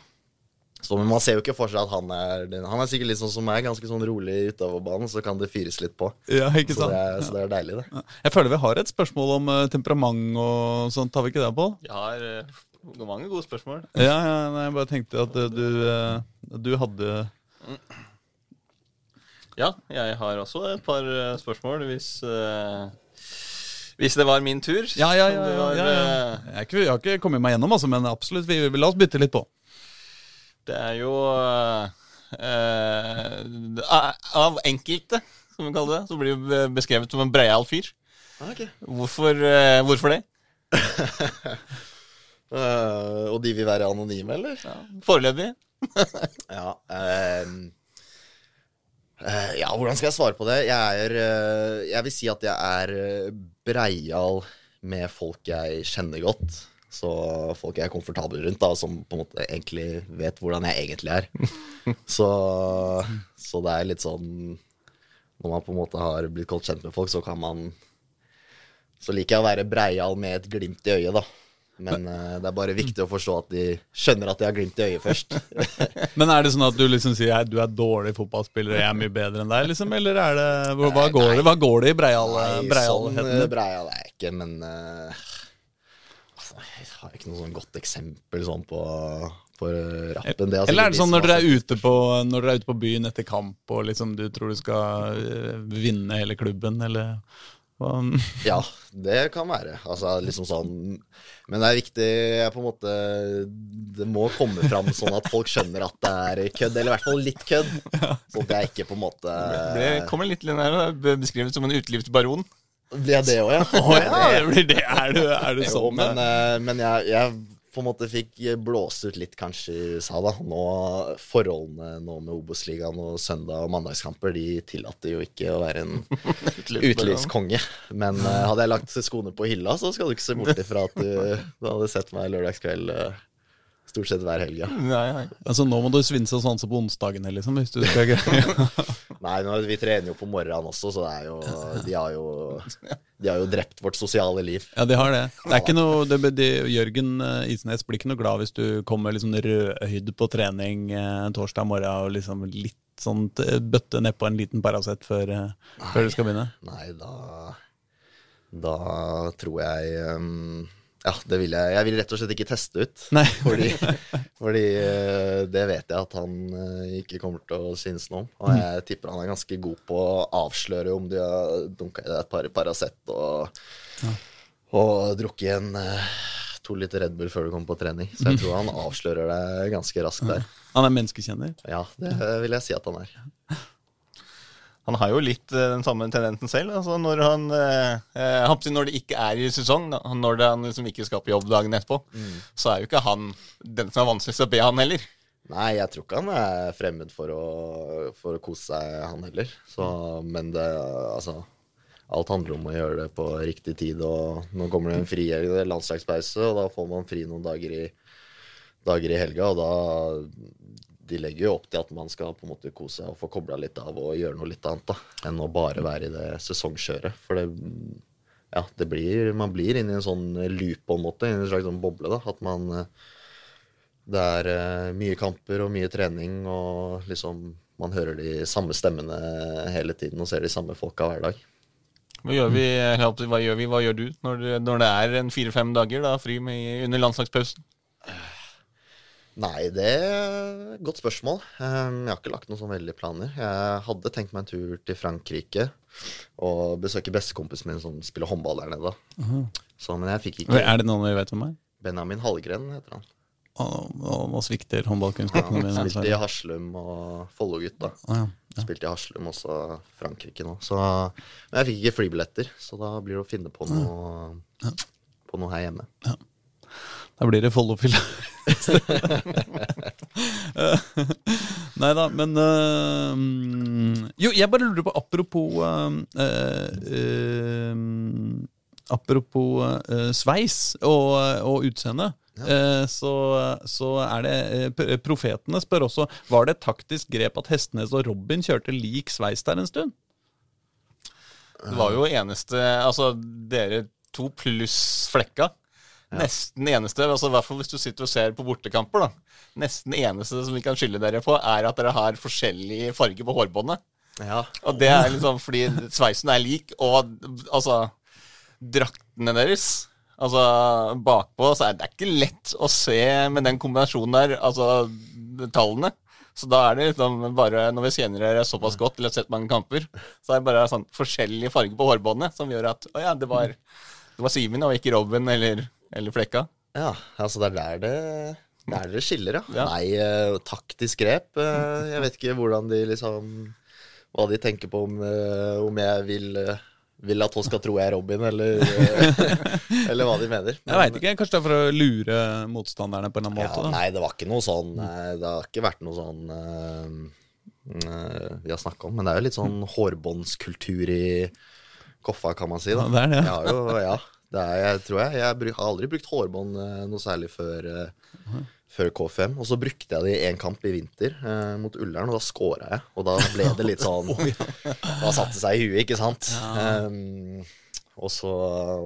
så, men man ser jo ikke for seg at han er Han er sikkert litt sånn som meg, ganske sånn rolig utover banen, så kan det fyres litt på. Ja, ikke Så det er, så det er deilig, det. Jeg føler vi har et spørsmål om eh, temperament og sånt, har vi ikke det, Pål? Jeg har eh, mange gode spørsmål. Ja, ja, nei, jeg bare tenkte at eh, du, du hadde Ja, jeg har også et par spørsmål, hvis Hvis det var min tur. Ja, ja, ja. Ja, ja, ja. Jeg, ikke, jeg har ikke kommet meg gjennom, altså, men absolutt. Vi, vi, la oss bytte litt på. Det er jo eh, eh, Av enkelte, som vi kaller det, så blir det beskrevet som en breial fyr. Hvorfor, eh, hvorfor det? uh, og de vil være anonyme, eller? Ja, Foreløpig. Ja. eh, ja, hvordan skal jeg svare på det? Jeg er Jeg vil si at jeg er breial med folk jeg kjenner godt. Så folk jeg er komfortabel rundt, da, som på en måte egentlig vet hvordan jeg egentlig er. Så, så det er litt sånn Når man på en måte har blitt godt kjent med folk, så kan man Så liker jeg å være breial med et glimt i øyet, da. Men uh, det er bare viktig å forstå at de skjønner at de har glimt i øyet først. Men er det sånn at du liksom sier at du er dårlig fotballspiller og jeg er mye bedre enn deg, liksom? Eller er det Hva, nei, går, det, hva går det i breial, Nei, sånn breialheten eh, din? breial er jeg ikke, men eh, altså, Jeg har ikke noe sånn godt eksempel sånn på, på rappen. Det har Eller er det sånn når dere er ute på, når dere er ute på byen etter kamp og liksom du tror du skal eh, vinne hele klubben, eller hva? Ja, det kan være. Altså liksom sånn Men det er viktig jeg på en måte Det må komme fram sånn at folk skjønner at det er kødd, eller i hvert fall litt kødd. Sånn at jeg ikke på en måte Det kommer litt er beskrevet som en utelivsbaron. Blir jeg det òg, ja? Oh, ja, det blir det. Er du, er du Jo, sånn? men, eh? eh, men jeg, jeg på en måte fikk blåst ut litt kanskje i USA, da. Nå, forholdene nå med Obos-ligaen og søndag- og mandagskamper, de tillater jo ikke å være en utelivskonge. Men uh, hadde jeg lagt skoene på hylla, så skal du ikke se bort ifra at du, du hadde sett meg lørdagskveld Uh, stort sett hver helg. Ja. Nei, nei. Altså, nå må du svinse og sanse på onsdagene, liksom, hvis du skal greie Nei, vi trener jo på morgenen også, så det jo, de, har jo, de har jo drept vårt sosiale liv. Ja, de har det. Det er ikke noe det, det, Jørgen eh, Isnes blir ikke noe glad hvis du kommer liksom rødhyd på trening eh, torsdag morgen og liksom litt sånn eh, bøtte nedpå en liten Paracet før, før du skal begynne. Nei, da Da tror jeg um, Ja, det vil jeg. Jeg vil rett og slett ikke teste ut. Nei. Fordi, fordi eh, det vet jeg at han eh, ikke kommer til å synes noe om. Og jeg tipper han er ganske god på å avsløre om de har dunka i deg et par Paracet og, og drukket en eh, to liter Red Bull før du kommer på trening. Så jeg tror han avslører deg ganske raskt der. Han er menneskekjenner. Ja, det vil jeg si at han er. Han har jo litt eh, den samme tendensen selv. Altså når han eh, eh, Når det ikke er i sesong, når det, han liksom ikke skal på jobb dagen etterpå, så er jo ikke han den som er vanskeligst å be han heller. Nei, jeg tror ikke han er fremmed for å, for å kose seg, han heller. Så, men det, altså Alt handler om å gjøre det på riktig tid. Og nå kommer det en fri landslagspause, og da får man fri noen dager i, dager i helga. Og da De legger jo opp til at man skal på en måte kose seg og få kobla litt av og gjøre noe litt annet da, enn å bare være i det sesongkjøret. For det ja, det blir, man blir inne i en sånn loop på en måte, i en slags sånn boble. da, At man eh, Det er eh, mye kamper og mye trening, og liksom man hører de samme stemmene hele tiden og ser de samme folka hver dag. Hva gjør vi, hva gjør, vi, hva gjør du når, når det er en fire-fem dager da, fri med, under landslagspausen? Nei, det er et godt spørsmål. Um, Jeg har ikke lagt noen sånn veldige planer. Jeg hadde tenkt meg en tur til Frankrike og besøke bestekompisen min som spiller håndball der nede. Så, men jeg fikk ikke Er det noen vi vet om her? Benjamin Hallgren, heter han. Å, nå svikter håndballkunnskapene mine. Ja, spilte i. Haslum og Follo-gutt, da. Å, ja. Ja. Spilte i Haslum, også Frankrike nå. Så, men jeg fikk ikke flybilletter, så da blir det å finne på noe, på noe her hjemme. Da blir det Follo-fylla. Nei da, men mm, Jo, jeg bare lurer på, apropos uh, uh, Apropos sveis og, og utseende. Ja. Så, så er det Profetene spør også Var det et taktisk grep at Hestenes og Robin kjørte lik sveis der en stund. Det var jo eneste Altså, dere to pluss Flekka. Nesten eneste, altså i hvert fall hvis du sitter og ser på bortekamper, da. Nesten eneste som vi kan skylde dere på, er at dere har forskjellig farge på hårbåndet. Ja. Og det er liksom fordi sveisen er lik, og altså Draktene deres Altså bakpå så er det ikke lett å se med den kombinasjonen der, altså tallene. Så da er det liksom bare, når vi kjenner dere såpass godt eller har sett mange kamper, så er det bare sånn forskjellig farge på hårbåndet som gjør at å ja, det var, det var Simen og ikke Robin eller, eller Flekka. Ja, altså det er der det, der det skiller, ja. Ja. Nei, eh, taktisk grep. eh, jeg vet ikke hvordan de liksom Hva de tenker på om, eh, om jeg vil, vil at folk skal tro jeg er Robin, eller, eller hva de mener. Jeg veit ikke, Kanskje det er for å lure motstanderne på en eller annen Ja, måte? da. nei, det var ikke noe sånn Det har ikke vært noe sånn eh, eh, vi har snakka om, men det er jo litt sånn hårbåndskultur i Koffa, kan man si. da. Ja, det er det, ja. Jeg har jo, ja. Er, jeg tror jeg, jeg har aldri brukt hårbånd eh, noe særlig før, eh, før K5. Og så brukte jeg det i én kamp i vinter eh, mot Ullern, og da scora jeg. Og da ble det litt sånn Da satte det seg i huet, ikke sant. Um, og, så,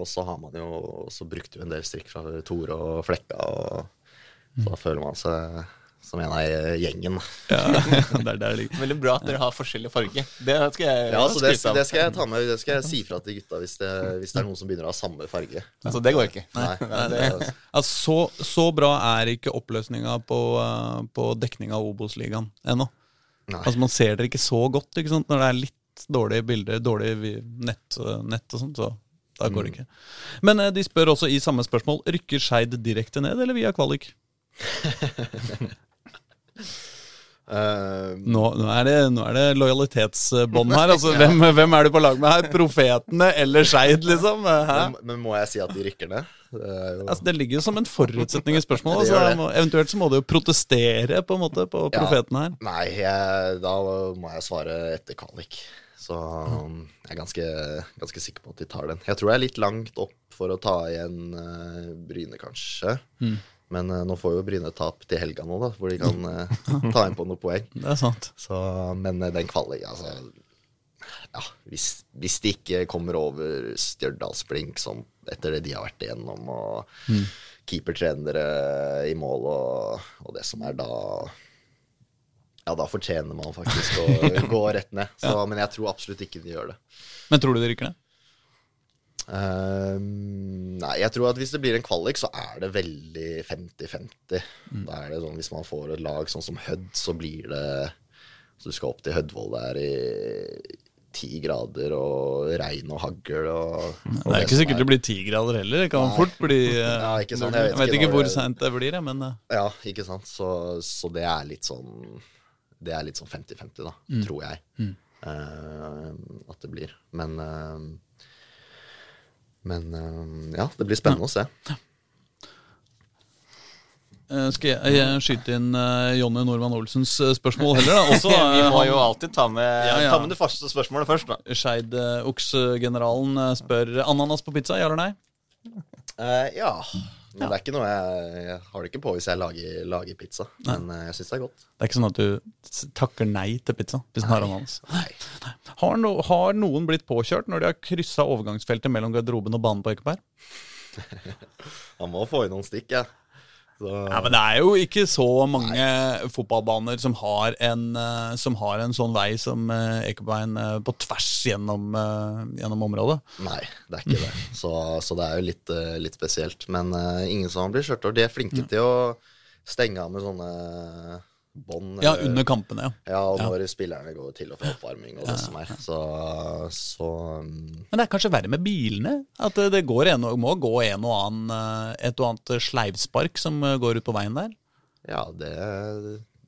og så har man jo Så brukte vi en del strikk fra Tore og Flekka, og så da føler man seg som en av gjengen. Ja, det er der. Veldig bra at dere har forskjellig farge. Det skal jeg Ja, altså, det, det skal jeg ta med Det skal jeg si fra til gutta hvis det, hvis det er noen som begynner å ha samme farge. Altså, det går ikke. Nei, det, Altså, så, så bra er ikke oppløsninga på, eh, på dekninga av Obos-ligaen ennå. Altså, man ser dere ikke så godt ikke sant? når det er litt dårlige bilder, dårlig nett, nett og sånt. Så da går det ikke. Men eh, de spør også i samme spørsmål rykker Skeid direkte ned, eller via kvalik? Eh, Nå, nå, er det, nå er det lojalitetsbånd her. Altså, hvem, hvem er du på lag med her? Profetene eller Skeid, liksom? Men, men må jeg si at de rykker ned? Det jo Altså, det ligger jo som en forutsetning i spørsmålet. Det Så gjør jeg det. må, eventuelt så må du jo protestere på en måte på Ja. profetene her. Nei, jeg, da må jeg svare etter Kalik. Så um, jeg er ganske, ganske sikker på at de tar den. Jeg tror jeg er litt langt opp for å ta igjen uh, Bryne, kanskje. Men eh, nå får jo Bryne tap til helga nå, da, hvor de kan eh, ta inn på noen poeng. Det er sant. Så, men eh, den kvalik, altså Ja, hvis, hvis de ikke kommer over Stjørdalsblink som etter det de har vært igjennom, og keepertrenere i mål og, og det som er da Ja, da fortjener man faktisk å gå rett ned. Så, Men jeg tror absolutt ikke de gjør det. Men tror du de rykker ned? Ehm, nei, jeg tror at hvis det blir en kvalik, så er det veldig 50-50. Da er det sånn, Hvis man får et lag sånn som Hødd, så blir det Så du skal opp til Hødvoll der i ti grader og regn og hagl og, og Det er ikke sikkert det blir ti grader heller. Det kan Nei. fort bli eh, Ja, ikke sant, Jeg jeg vet vet ikke ikke hvor seint det blir, men eh, Ja, ikke sant. Så, så det er litt sånn Det er litt sånn 50-50, da, tror jeg. eh, at det blir. Men eh, Men eh, ja, det blir spennende å se. eh, skal jeg, jeg skyte inn eh, Jonny Normann Olsens spørsmål heller, da? Også, Vi må jo alltid ta med, Ja, ja. ta med det første spørsmålet først, da. Skeid-oks-generalen spør ananas på pizza, ja eller nei? Uh, ja. Men det er ikke noe jeg, jeg har det ikke på hvis jeg lager, lager pizza. Men eh, jeg syns det er godt. Det er ikke sånn at du takker nei til pizza hvis den har ananas. Har, no, har noen blitt påkjørt når de har kryssa overgangsfeltet mellom garderoben og banen på Ekeberg? Han må få i noen stikk, jeg. Så, Ja, men det er jo ikke så mange fotballbaner som har en, eh, som har en sånn vei som uh, eh, på tvers gjennom, eh, gjennom området. Nei, det er ikke det. Så, så det er jo litt, eh, litt spesielt. Men uh, ingen som blir kjørt over. De er flinke til å stenge av med sånne bånd. Ja, under kampene, ja. Ja, og når spillerne går til og fra oppvarming og det som er. Så, så um, Men det er kanskje verre med bilene? At det går en, må gå en og annen, eh, et og annet sleivspark som eh, går ut på veien der? ja, det,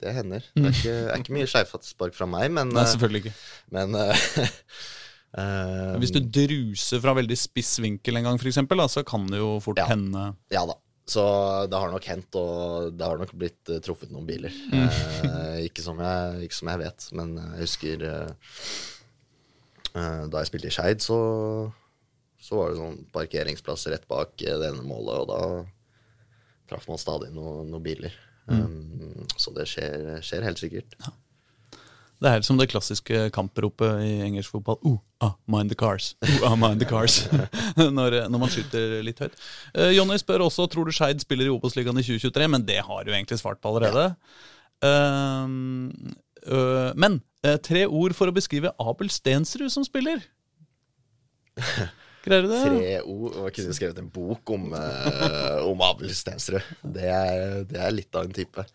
det hender. Det er ikke, er ikke mye sleivspark fra meg, men, Nei, eh, selvfølgelig ikke. men Hvis du druser fra veldig spiss vinkel en gang, eksempel, så kan det jo fort Ja. hende Ja da. Så det har nok hendt, og det har nok blitt eh, truffet noen biler. Mm. Eh, ikke, som jeg, ikke som jeg vet, men jeg husker eh, eh, Da jeg spilte i Skeid, så, så var det sånn parkeringsplass rett bak eh, det ene målet, og da traff man stadig noen noen biler. Mm. Um, så det skjer, skjer helt sikkert. Det er som det klassiske kampropet i engelsk fotball. Oh, ah, mind the cars. Oh, ah, mind the cars. når, når man skyter litt høyt. Uh, Jonny spør også tror du Skeid spiller i Obos-ligaen i 2023, men det har du egentlig svart på allerede. Um, øh, men øh, tre ord for å beskrive Abel Stensrud som spiller. Greier du det? Tre ord, og jeg kunne skrevet en bok om, uh, om Abel Stensrud. Det er, det er litt av en type.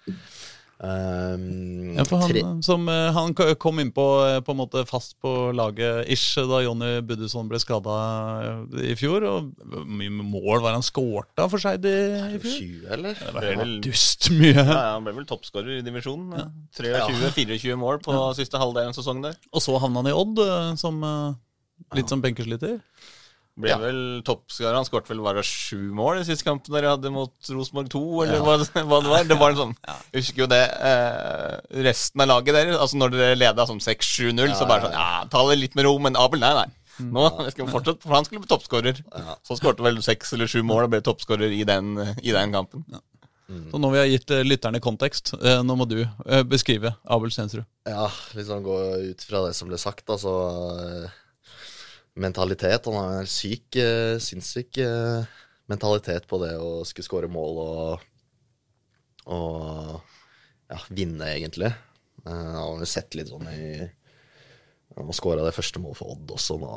Um, Ja, for han, som, øh, han kom innpå på på en måte fast på laget ish da Jonny Buddusson ble skada i fjor. Og mye mål var han skårta for Skeid i, i fjor? 20, eller? Det var helt dust mye. Ja, ja, Han ble vel toppskårer i divisjonen. 23-24 mål på siste halvdel av en sesong der. Og så havna han i Odd som litt som benkesliter. Ble Ja. vel toppskårer. Han skåret vel bare sju mål i siste kampen dere hadde mot Rosenborg 2, eller hva, hva det var. Det var en sånn, Jeg husker jo det. Eh, resten av laget deres, altså når dere leda som 6-7-0, så bare sånn Ja, ta det litt med ro, men Abel, nei, nei. Nå skal vi fortsette, for han skulle bli toppskårer. Så skårte vel seks eller sju mål og ble toppskårer i, den- i den kampen. Så nå vi har gitt øh, lytterne kontekst, øh, nå må du øh, beskrive Abel Stensrud. Ja, liksom gå ut fra det som ble sagt, da, så eh, Mentalitet. Han har en syk, eh, sinnssyk eh, mentalitet på det å skulle skåre mål og, og ja, vinne, egentlig. Eh, han har jo sett litt sånn i Han skåra det første målet for Odd også nå,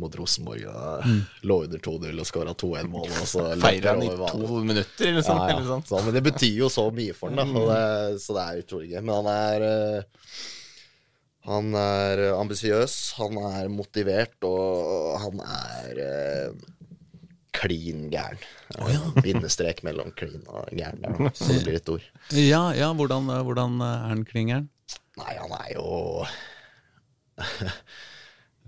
mot Rosenborg. Mm. Lå under 2-0 og skåra 2-1-mål. og så Feirer han i to minutter, eller sånt. Ja, Eller sånt. Så, men det betyr jo så mye for han, da. Og det, så det er utrolig gøy. Men han er Han er ambisiøs, han er motivert, og han er eh, klin gæren. Bindestrek mellom klin og gæren der, så det blir et ord. Ja, ja hvordan, øh, hvordan er han klingeren? Nei, han er jo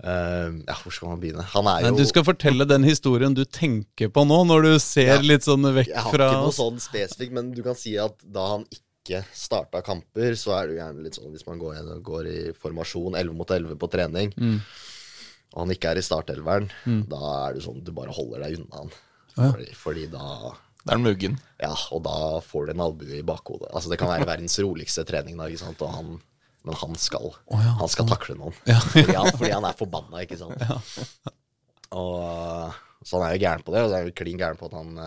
Eh, Ja, hvor skal man begynne? Han er Nei, du skal fortelle den historien du tenker på nå, når du ser Ja. litt sånn vekk fra Jeg har ikke noe sånn spesifikt, men du kan si at da han ikke starta kamper, så er det jo gjerne litt sånn hvis man går, inn- går i formasjon 11 mot 11 på trening, Mm. og han ikke er i startelveren, da er det sånn du bare holder deg unna han. Ja. Fordi, fordi da Det er muggen. Ja, og da får du en albue i bakhodet. Altså Det kan være verdens roligste trening, da, ikke sant? Og han, men han skal ja, Han skal takle noen. Ja. Fordi, han, fordi han er forbanna, ikke sant. Og, så han er jo gæren på det, og så er han jo klin gæren på at han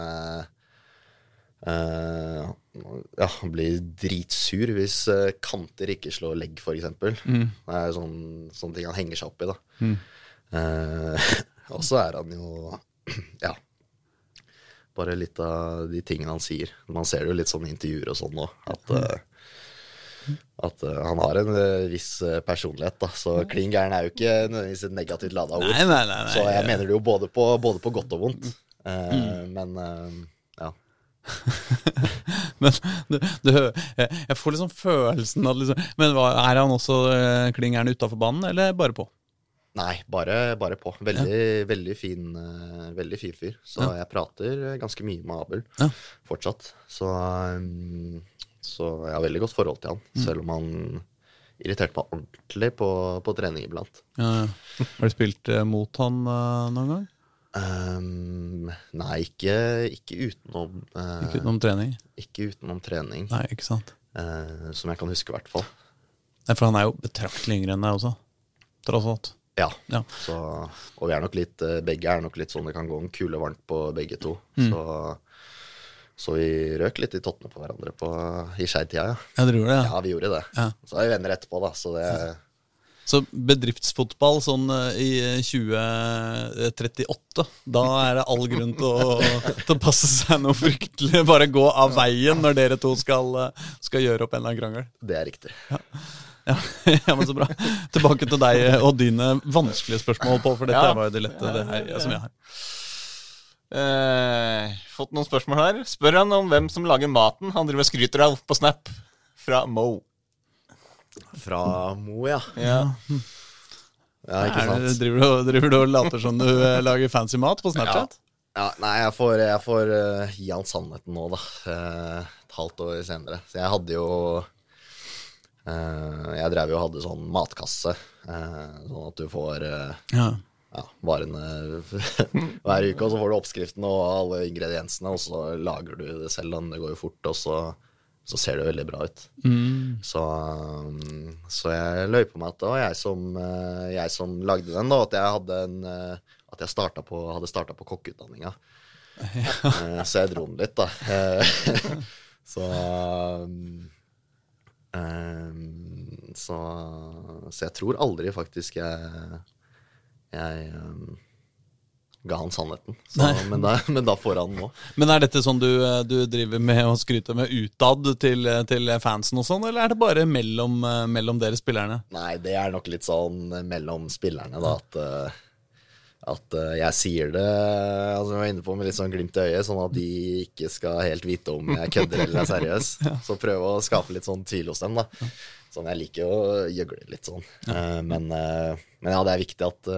eh, ja, blir dritsur hvis uh, kanter ikke slår legg, f.eks. eksempel Mm. Det er sånn, sånne ting han henger seg opp i. da. Uh, og så er han jo Ja. Bare litt av de tingene han sier. Man ser det jo litt sånn i intervjuer og sånn òg. at, eh, at han har en viss personlighet. da. Så klin gæren er jo ikke nødvendigvis et negativt lada ord. Nei, nei, nei. Så jeg mener det jo både på, både på godt og vondt. Mm. Men ja. Men du, du, jeg, får liksom følelsen av liksom, Men er han også eh, klingeren utafor banen, eller bare på? Nei, bare, bare på. Veldig, veldig, fin, eh, veldig fin fyr. Så Ja. jeg prater ganske mye med Abel Ja. fortsatt. Så, um, så jeg har veldig godt forhold til han, Mm. selv om han irriterte meg ordentlig på, på trening iblant. Ja. Har du spilt eh, mot han eh, noen gang? Um, nei, ikke, ikke utenom uh, Ikke utenom trening? ikke utenom trening, Nei, ikke sant. Uh, som jeg kan huske, i hvert fall. Nei, For han er jo betraktelig yngre enn deg også, tross alt. Ja. Ja. Så, og vi er nok litt, eh, begge er nok litt sånn det kan gå en kule varmt på begge to. Mm. Så, så vi røk litt i tottene på hverandre på, i skeitida, ja. ja. Det, ja. Ja, vi gjorde det. Ja. Så er vi venner etterpå, da. Så det Så bedriftsfotball sånn eh, i 2038, da er det all grunn til å, til å passe seg noe fryktelig. Bare gå av veien når dere to skal, eh, skal gjøre opp en eller annen krangel. det er riktig. Ja, ja, men så bra. Tilbake til deg og dine vanskelige spørsmål, Pål, for dette Ja. var jo det lette det her, ja, som jeg har. Eh, fått noen spørsmål her. Spør han om hvem som lager maten han driver og skryter av på Snap. Fra Mo. Fra Mo, ja. Ja. Ja, ikke Er det- sant. Driver du, driver du og later som du eh, lager fancy mat på Snapchat? Ja, nei, jeg får, jeg får uh, gi han sannheten nå, da. Uh, et halvt år senere. Så jeg hadde jo Uh, Jeg drev jo og hadde sånn matkasse, uh, sånn at du får uh, Ja. ja, varene hver uke, og så får du oppskriften og alle ingrediensene, og så lager du det selv. Det går jo fort, og så, så ser det veldig bra ut. Mm. Så, um, så jeg løy på meg at det var jeg som, eh, jeg som lagde den, da. At jeg hadde en eh, At jeg på, hadde starta på kokkeutdanninga. Ja. Så jeg dro den litt, da. Eh, Så um, så, så jeg tror aldri faktisk jeg jeg um, ga han sannheten. Så, men, da, men da får han nå. Men er dette sånn du, du driver med å skryte med utad til, til fansen og sånn, eller er det bare mellom, mellom dere spillerne? Nei, det er nok litt sånn mellom spillerne, da, at, eh, at eh, jeg sier det altså jeg var inne på med litt sånn glimt i øyet, sånn at de ikke skal helt vite om jeg kødder eller er seriøs. Så prøve å skape litt sånn tvil hos dem, da. Sånn, jeg liker å gjøgle litt sånn. Eh, men, men ja, det er viktig at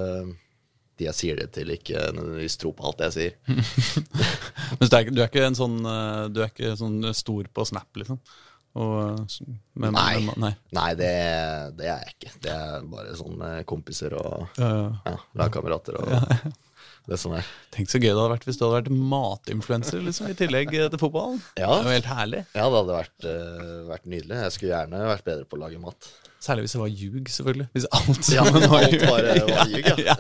de jeg sier det til, ikke nødvendigvis tror på alt jeg sier. Men du er, ikke- du er ikke en sånn eh, Du er ikke sånn stor på Snap, liksom? Og, eh, med- Nei. med- nei. Nei, det, det er jeg ikke. Det er bare sånn kompiser og Ja, ja, lagkamerater og det som er. Tenk så gøy det hadde vært hvis du hadde vært matinfluenser liksom, i tillegg eh, til fotballen. Ja. Det var helt herlig. Ja, det hadde vært, vært nydelig. Jeg skulle gjerne vært bedre på å lage mat. Særlig hvis det var ljug, selvfølgelig. Hvis alt Ja, men var alt ljug. bare var ljug, ja.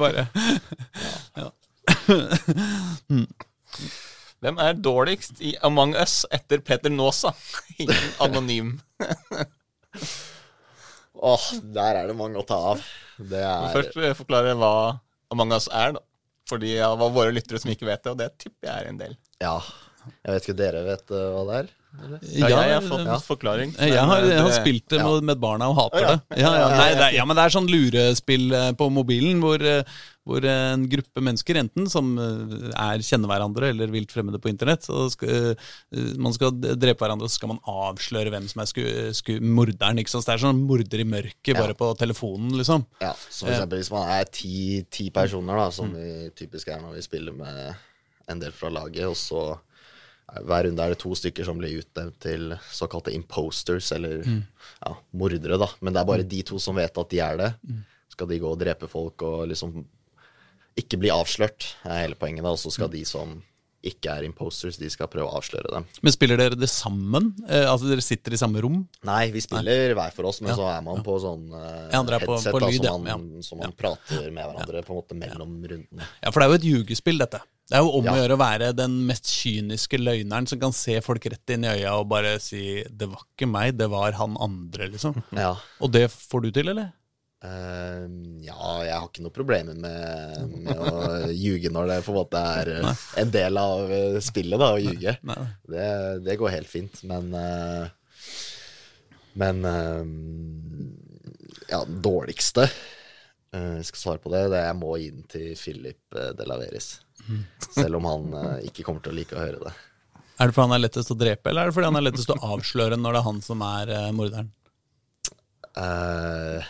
Bare Hvem er dårligst i Among Us etter Peter Nåsa? Ingen anonym. Åh, der er det mange å ta av. Det er Først vil jeg forklare hva Among Us er, da. Fordi det var våre lyttere som ikke vet det, og det tipper jeg er en del. Ja. Jeg vet ikke dere vet uh, hva det er? Ja, jeg har fått ja. forklaring. Jeg har, jeg har spilt det med, med barna og hater det. Ja, ja, nei, det er, ja, men det er sånn lurespill eh, på mobilen hvor, eh, hvor en gruppe mennesker, enten som eh, er kjenner hverandre eller vilt fremmede på internett, så skal, eh, man skal drepe hverandre, og så skal man avsløre hvem som er sku, sku, morderen. ikke sant? Så det er sånn morder i mørket, bare på telefonen, liksom. Ja, så for eksempel hvis man er ti, ti personer, da, som vi typisk er når vi spiller med en del fra laget, og så hver runde er det to stykker som blir utnevnt til såkalte imposters, eller ja, mordere, da. Men det er bare de to som vet at de er det. Skal de gå og drepe folk og liksom ikke bli avslørt, er hele poenget, da. Og så skal de som ikke er imposters, de skal prøve å avsløre dem. Men spiller dere det sammen? Eh, altså dere sitter i samme rom? Nei, vi spiller hver for oss, men Ja, så er man på sånn eh, Ja, er på- headset på lyd, da, som man, ja. som man prater med hverandre på en måte mellom rundene. Ja, for det er jo et ljugespill, dette. Det er jo om Ja. å gjøre å være den mest kyniske løgneren som kan se folk rett inn i øya og bare si 'det var ikke meg, det var han andre', liksom. Ja. Og det får du til, eller? Uh, ja, jeg har ikke noe problemer med, med å ljuge når det på en måte er Nei. en del av eh, spillet, da, å ljuge. Det, det går helt fint, men uh, Men uh, ja, dårligste eh, Jeg skal svare på det. det er Jeg må inn til Philip eh, de Laveris. Selv om han eh, ikke kommer til å like å høre det. Er det fordi han er lettest å drepe, eller er det fordi han er lettest å avsløre når det er han som er eh, morderen? Uh,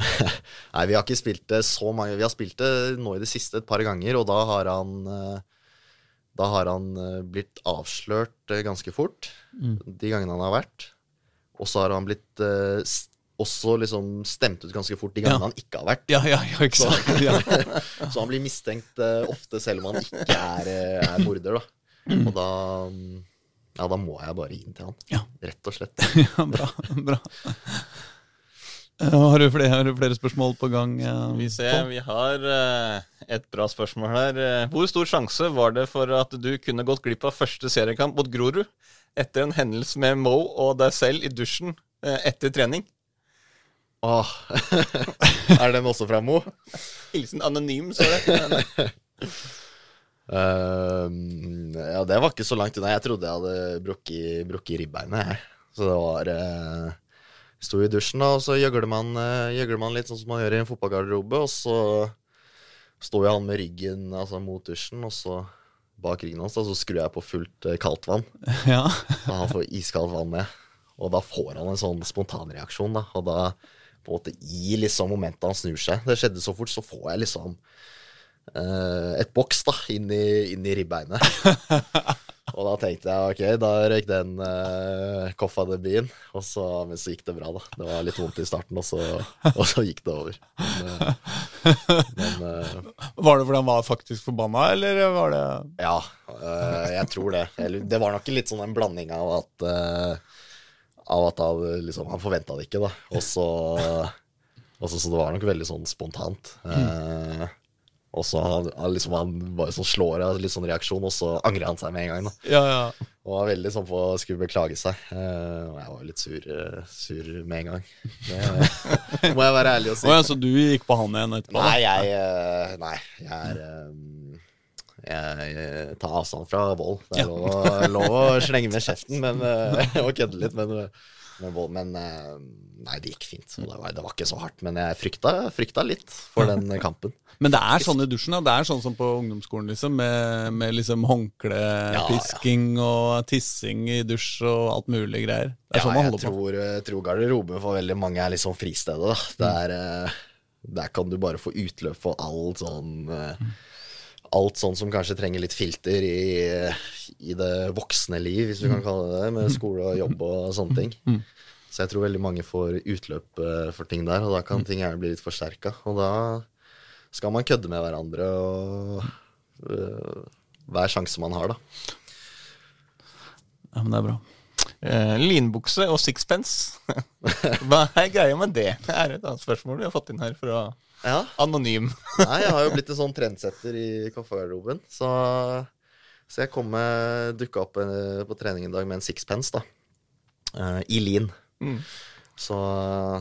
Nei, vi har ikke spilt det så mange Vi har spilt det nå i det siste et par ganger, og da har han Da har han blitt avslørt ganske fort de gangene han har vært. Og så har han blitt også liksom stemt ut ganske fort de gangene Ja. han ikke har vært. Ja, ja, ja, ikke sant? Ja. Så han blir mistenkt uh, ofte selv om han ikke er, eh, er morder, da. Og da Ja, da må jeg bare gi den til han. Ja. Rett og slett. ja bra. bra. Eh, Har du, flere, har du flere spørsmål på gang? eh, Vi ser, vi har eh, et bra spørsmål her. Hvor stor sjanse var det for at du kunne gått glipp av første seriekamp mot Grorud etter en hendelse med Mo og deg selv i dusjen eh, etter trening? Åh. er den også fra Mo? Hilsen anonym, står det. uh, ja, det var ikke så langt unna. Jeg trodde jeg hadde brukket, brukket ribbeinet. Så det var uh, Sto i dusjen, da, og så gjøgler man, uh, man litt sånn som man gjør i en fotballgarderobe. Og så sto jeg han med ryggen altså, mot dusjen, og så bak ryggen hans, da, så skrur jeg på fullt uh, kaldt vann. Ja. Og han får iskaldt vann med. Og da får han en sånn spontanreaksjon, da. Og da, på en måte, i liksom momentet han snur seg Det skjedde så fort, så får jeg liksom uh, et boks da, inn i, inn i ribbeinet. og da tenkte jeg ok, da røyk den uh, koffa-debuten. Og så, men så gikk det bra, da. Det var litt vondt i starten, og så, og så gikk det over. Men, uh, men uh, Var det fordi han var faktisk forbanna, eller var det Ja, jeg tror det. Eller, det var nok litt sånn en blanding av at Av at han liksom Han forventa det ikke, da. Og så så, så det var nok veldig sånn spontant. Eh, og så han, han liksom han bare sånn slår av litt sånn reaksjon, og så angrer han seg med en gang. da Ja, ja. Og var veldig sånn på å skulle beklage seg. Eh, og jeg var litt sur, eh, sur med en gang. Det må jeg være ærlig og si. Oh, ja, så du gikk på han igjen etterpå? Nei, jeg, eh, nei, jeg er eh, Jeg eh, tar avstand fra vold. Det er å- lov å slenge med kjeften men, eh, og kødde litt, men, men, vold, men eh, Nei, det gikk fint. Det, var, det var ikke så hardt. Men jeg frykta, frykta litt for den kampen. Men det er sånn i dusjen, ja. Det er sånn som på ungdomsskolen, liksom. Med, med liksom håndklepisking og tissing i dusj og alt mulig greier. Det er sånn man jeg tror, på. eh, tror garderoben for veldig mange er liksom fristedet. Da. Mm. Der, mm. der kan du bare få utløp for alt sånn eh, Alt sånn som kanskje trenger litt filter i, i det voksne liv, hvis du Mm. kan kalle det det, med skole og jobb og sånne ting. Så jeg tror veldig mange får utløp eh, for ting der, og da Mm. kan ting gjerne bli litt forsterka. Og da skal man kødde med hverandre og uh, hver sjanse man har, da. Ja, men det er bra. Eh, linbukse og sixpence. Hva er greia med det? Det er et annet spørsmål vi har fått inn her fra Ja. Anonym. Nei, jeg har jo blitt en sånn trendsetter i kaffegarderoben. Så, så jeg kom med, dukka opp eh, på trening en dag med en sixpence, da. Uh, I lin. Mm. Så,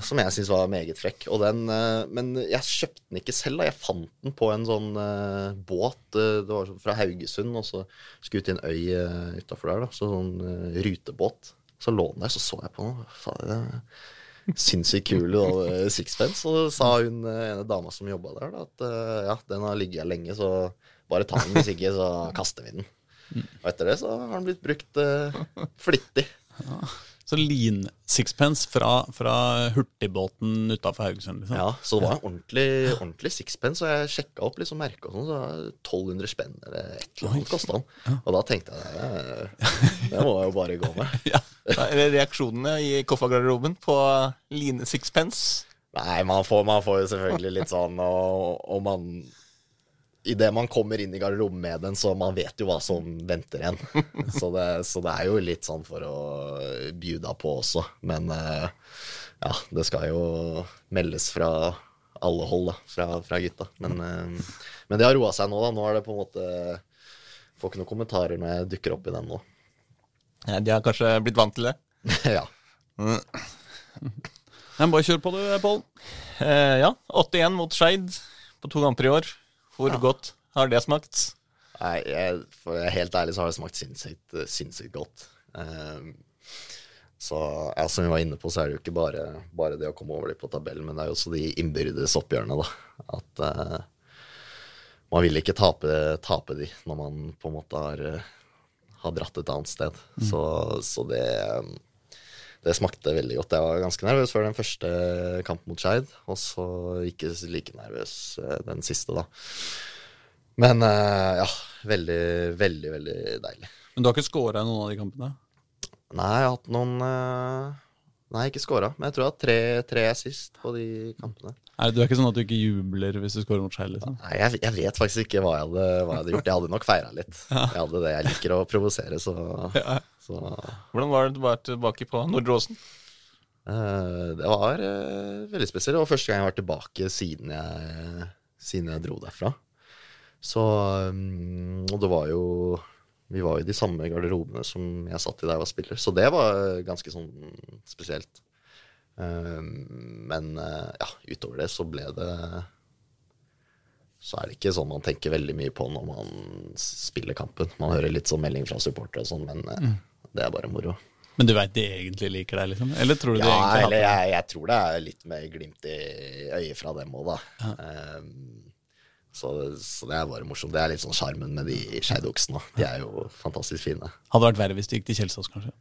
som jeg syns var meget frekk. Den, uh, men jeg kjøpte den ikke selv. da, Jeg fant den på en sånn uh, båt. det var fra Haugesund, og så skulle ut til en øy uh, utafor der. da, så Sånn rutebåt. Så lå den der, så så jeg på den. Sinnssykt kul eh, sixpence. Og så sa hun eh, ene dama som jobba der, da, at eh, ja, den har ligget her lenge, så bare ta den. Hvis ikke, så kaster vi den. Og etter det så har den blitt brukt uh, flittig. Så lean sixpence fra, fra hurtigbåten utafor Haugesund, liksom. Ja, så det var en ordentlig, ordentlig sixpence, og jeg sjekka opp liksom merket og sånn, så var det 1200 spenn eller et eller annet kosta den. Og da tenkte jeg det, det må jeg jo bare gå med. Ja. Reaksjonene i Koffa-garderoben på line sixpence? Nei, man får, man får jo selvfølgelig litt sånn, og, og man Idet man kommer inn i garderoben med den, så man vet jo hva som venter en. Så det, så det er jo litt sånn for å bjuda på også. Men eh, ja, det skal jo meldes fra alle hold, da, fra, fra gutta. Men, eh, men det har roa seg nå, da. Nå er det på en måte Får ikke noen kommentarer når jeg dukker opp i den nå. Ja, de har kanskje blitt vant til det. ja. Men bare kjør på du, Pål. Eh, ja, 81 mot Skeid på to kamper i år. Hvor godt har det smakt? Nei, jeg, for jeg være helt ærlig så har det smakt sinnssykt, sinnssykt godt. Um, så ja, som vi var inne på, så er det jo ikke bare, bare det å komme over de på tabellen, men det er jo også de innbyrdes oppgjørene, da. At uh, man vil ikke tape, tape de når man på en måte har, eh, har dratt et annet sted. Så, så det eh, det smakte veldig godt. Jeg var ganske nervøs før den første kampen mot Skeid, og så ikke like nervøs eh, den siste, da. Men eh, ja, veldig, veldig, veldig deilig. Men du har ikke scora i noen av de kampene? Nei, jeg har hatt noen eh, Nei, ikke scora, men jeg tror jeg har tre, tre assist på de kampene. Nei, Du er ikke sånn at du ikke jubler hvis du scorer mot Skeid? Liksom. Nei, jeg, jeg vet faktisk ikke hva jeg, hadde, hva jeg hadde gjort. Jeg hadde nok feira litt. Jeg hadde det. Jeg liker å provosere, så, Ja. Så Hvordan var det å være tilbake på Nordre Åsen? Eh, det var eh, veldig spesielt. Det var første gang jeg var tilbake siden jeg, siden jeg dro derfra. Så um, Og det var jo Vi var jo i de samme garderobene som jeg satt i da jeg var spiller, så det var ganske sånn spesielt. Um, men eh, ja, utover det så ble det Så er det ikke sånn man tenker veldig mye på når man spiller kampen. Man hører litt sånn melding fra supportere og sånn, men eh, det er bare moro. Men du veit de egentlig liker deg, liksom? Eller tror du de egentlig eller hater deg? jeg, jeg tror det er litt mer glimt i øyet fra dem òg, da. Ehm, så, så det er bare morsomt. Det er litt sånn sjarmen med de skeidoksene. De er jo fantastisk fine. Hadde vært verre hvis du gikk til Kjelsås, kanskje?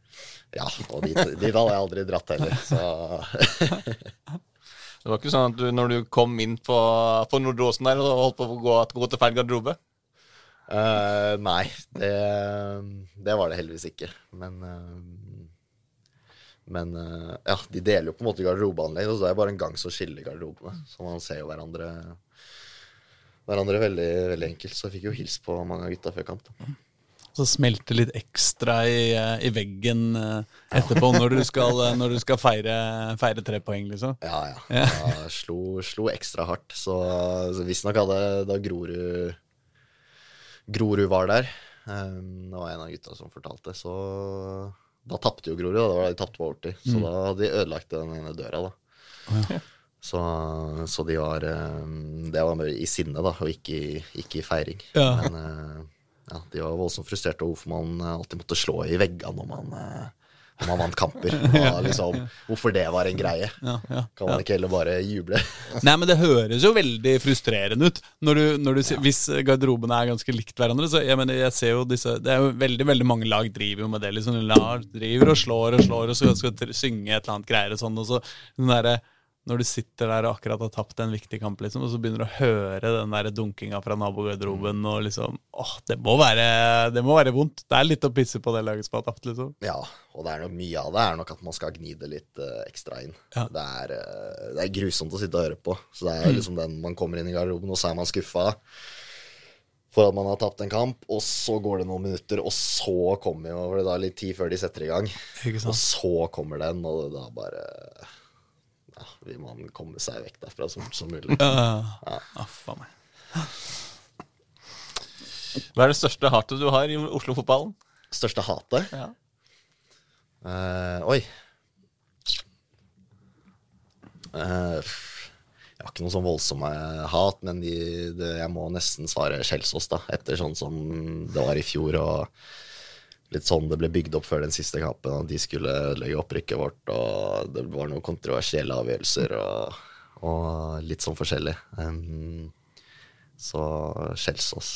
Ja, og dit, dit hadde jeg aldri dratt heller, så Det var ikke sånn at du, når du kom inn på, på Nordre Åsen der og holdt på å gå, gå til feil garderobe? Eh, Nei, det, det var det heldigvis ikke. Men uh, men uh, ja, de deler jo på en måte garderobeanlegg, og så er det bare en gang som skiller garderobene. Så man ser jo hverandre hverandre veldig, veldig enkelt. Så jeg fikk jo hilst på mange av gutta før kamp. Da. Så smelte litt ekstra i, i veggen etterpå når du skal, når du skal feire, feire tre poeng, liksom. Ja, ja. ja slo, slo ekstra hardt. Så, så visstnok hadde da Grorud Grorud var der, um, det var en av gutta som fortalte, så da tapte jo Grorud. Da. Det var da de tapte på overtid. Så da hadde de ødelagt den ene døra, da. Så, så de var um, Det var i sinne, da, og ikke, i- ikke i feiring. Ja. Men uh, ja, de var voldsomt frustrerte over hvorfor man uh, alltid måtte slå i veggene når man, uh, han vant kamper. Og liksom, hvorfor det var en greie. Ja, ja. Kan man ikke heller bare juble? Nei, men det høres jo veldig frustrerende ut når du, når du, hvis garderobene er ganske likt hverandre. Så jeg mener, jeg ser jo disse Det er jo veldig veldig mange lag driver jo med det. liksom Lag driver og slår og slår, og så skal synge et eller annet greier og sånn. Og så den derre når du sitter der og akkurat har tapt en viktig kamp, liksom, og så begynner du å høre den der dunkinga fra nabogarderoben, og liksom Åh, det må, være, det må være vondt. Det er litt å pisse på det laget som har tapt, liksom. Ja, og det er nok mye av det er nok at man skal gni det litt uh, ekstra inn. Ja. Det, er, uh, det er grusomt å sitte og høre på. Så det er liksom den man kommer inn i garderoben, og så er man skuffa for at man har tapt en kamp, og så går det noen minutter, og så kommer jo for det er litt tid før de setter i gang. Og så kommer den, og da bare Ja, vil man komme seg vekk derfra så fort som mulig. Ja. Ja. meg. Hva er det største hatet du har i Oslo-fotballen? Største hatet? Ja. Uh, oi. Uh, jeg har ikke noe sånn voldsomme hat, men de, de, jeg må nesten svare Kjelsås, da. Etter sånn som det var i fjor, og litt sånn det ble bygd opp før den siste kampen. At de skulle ødelegge opprykket vårt, og det var noen kontroversielle avgjørelser og, og litt sånn forskjellig. Um, så Kjelsås.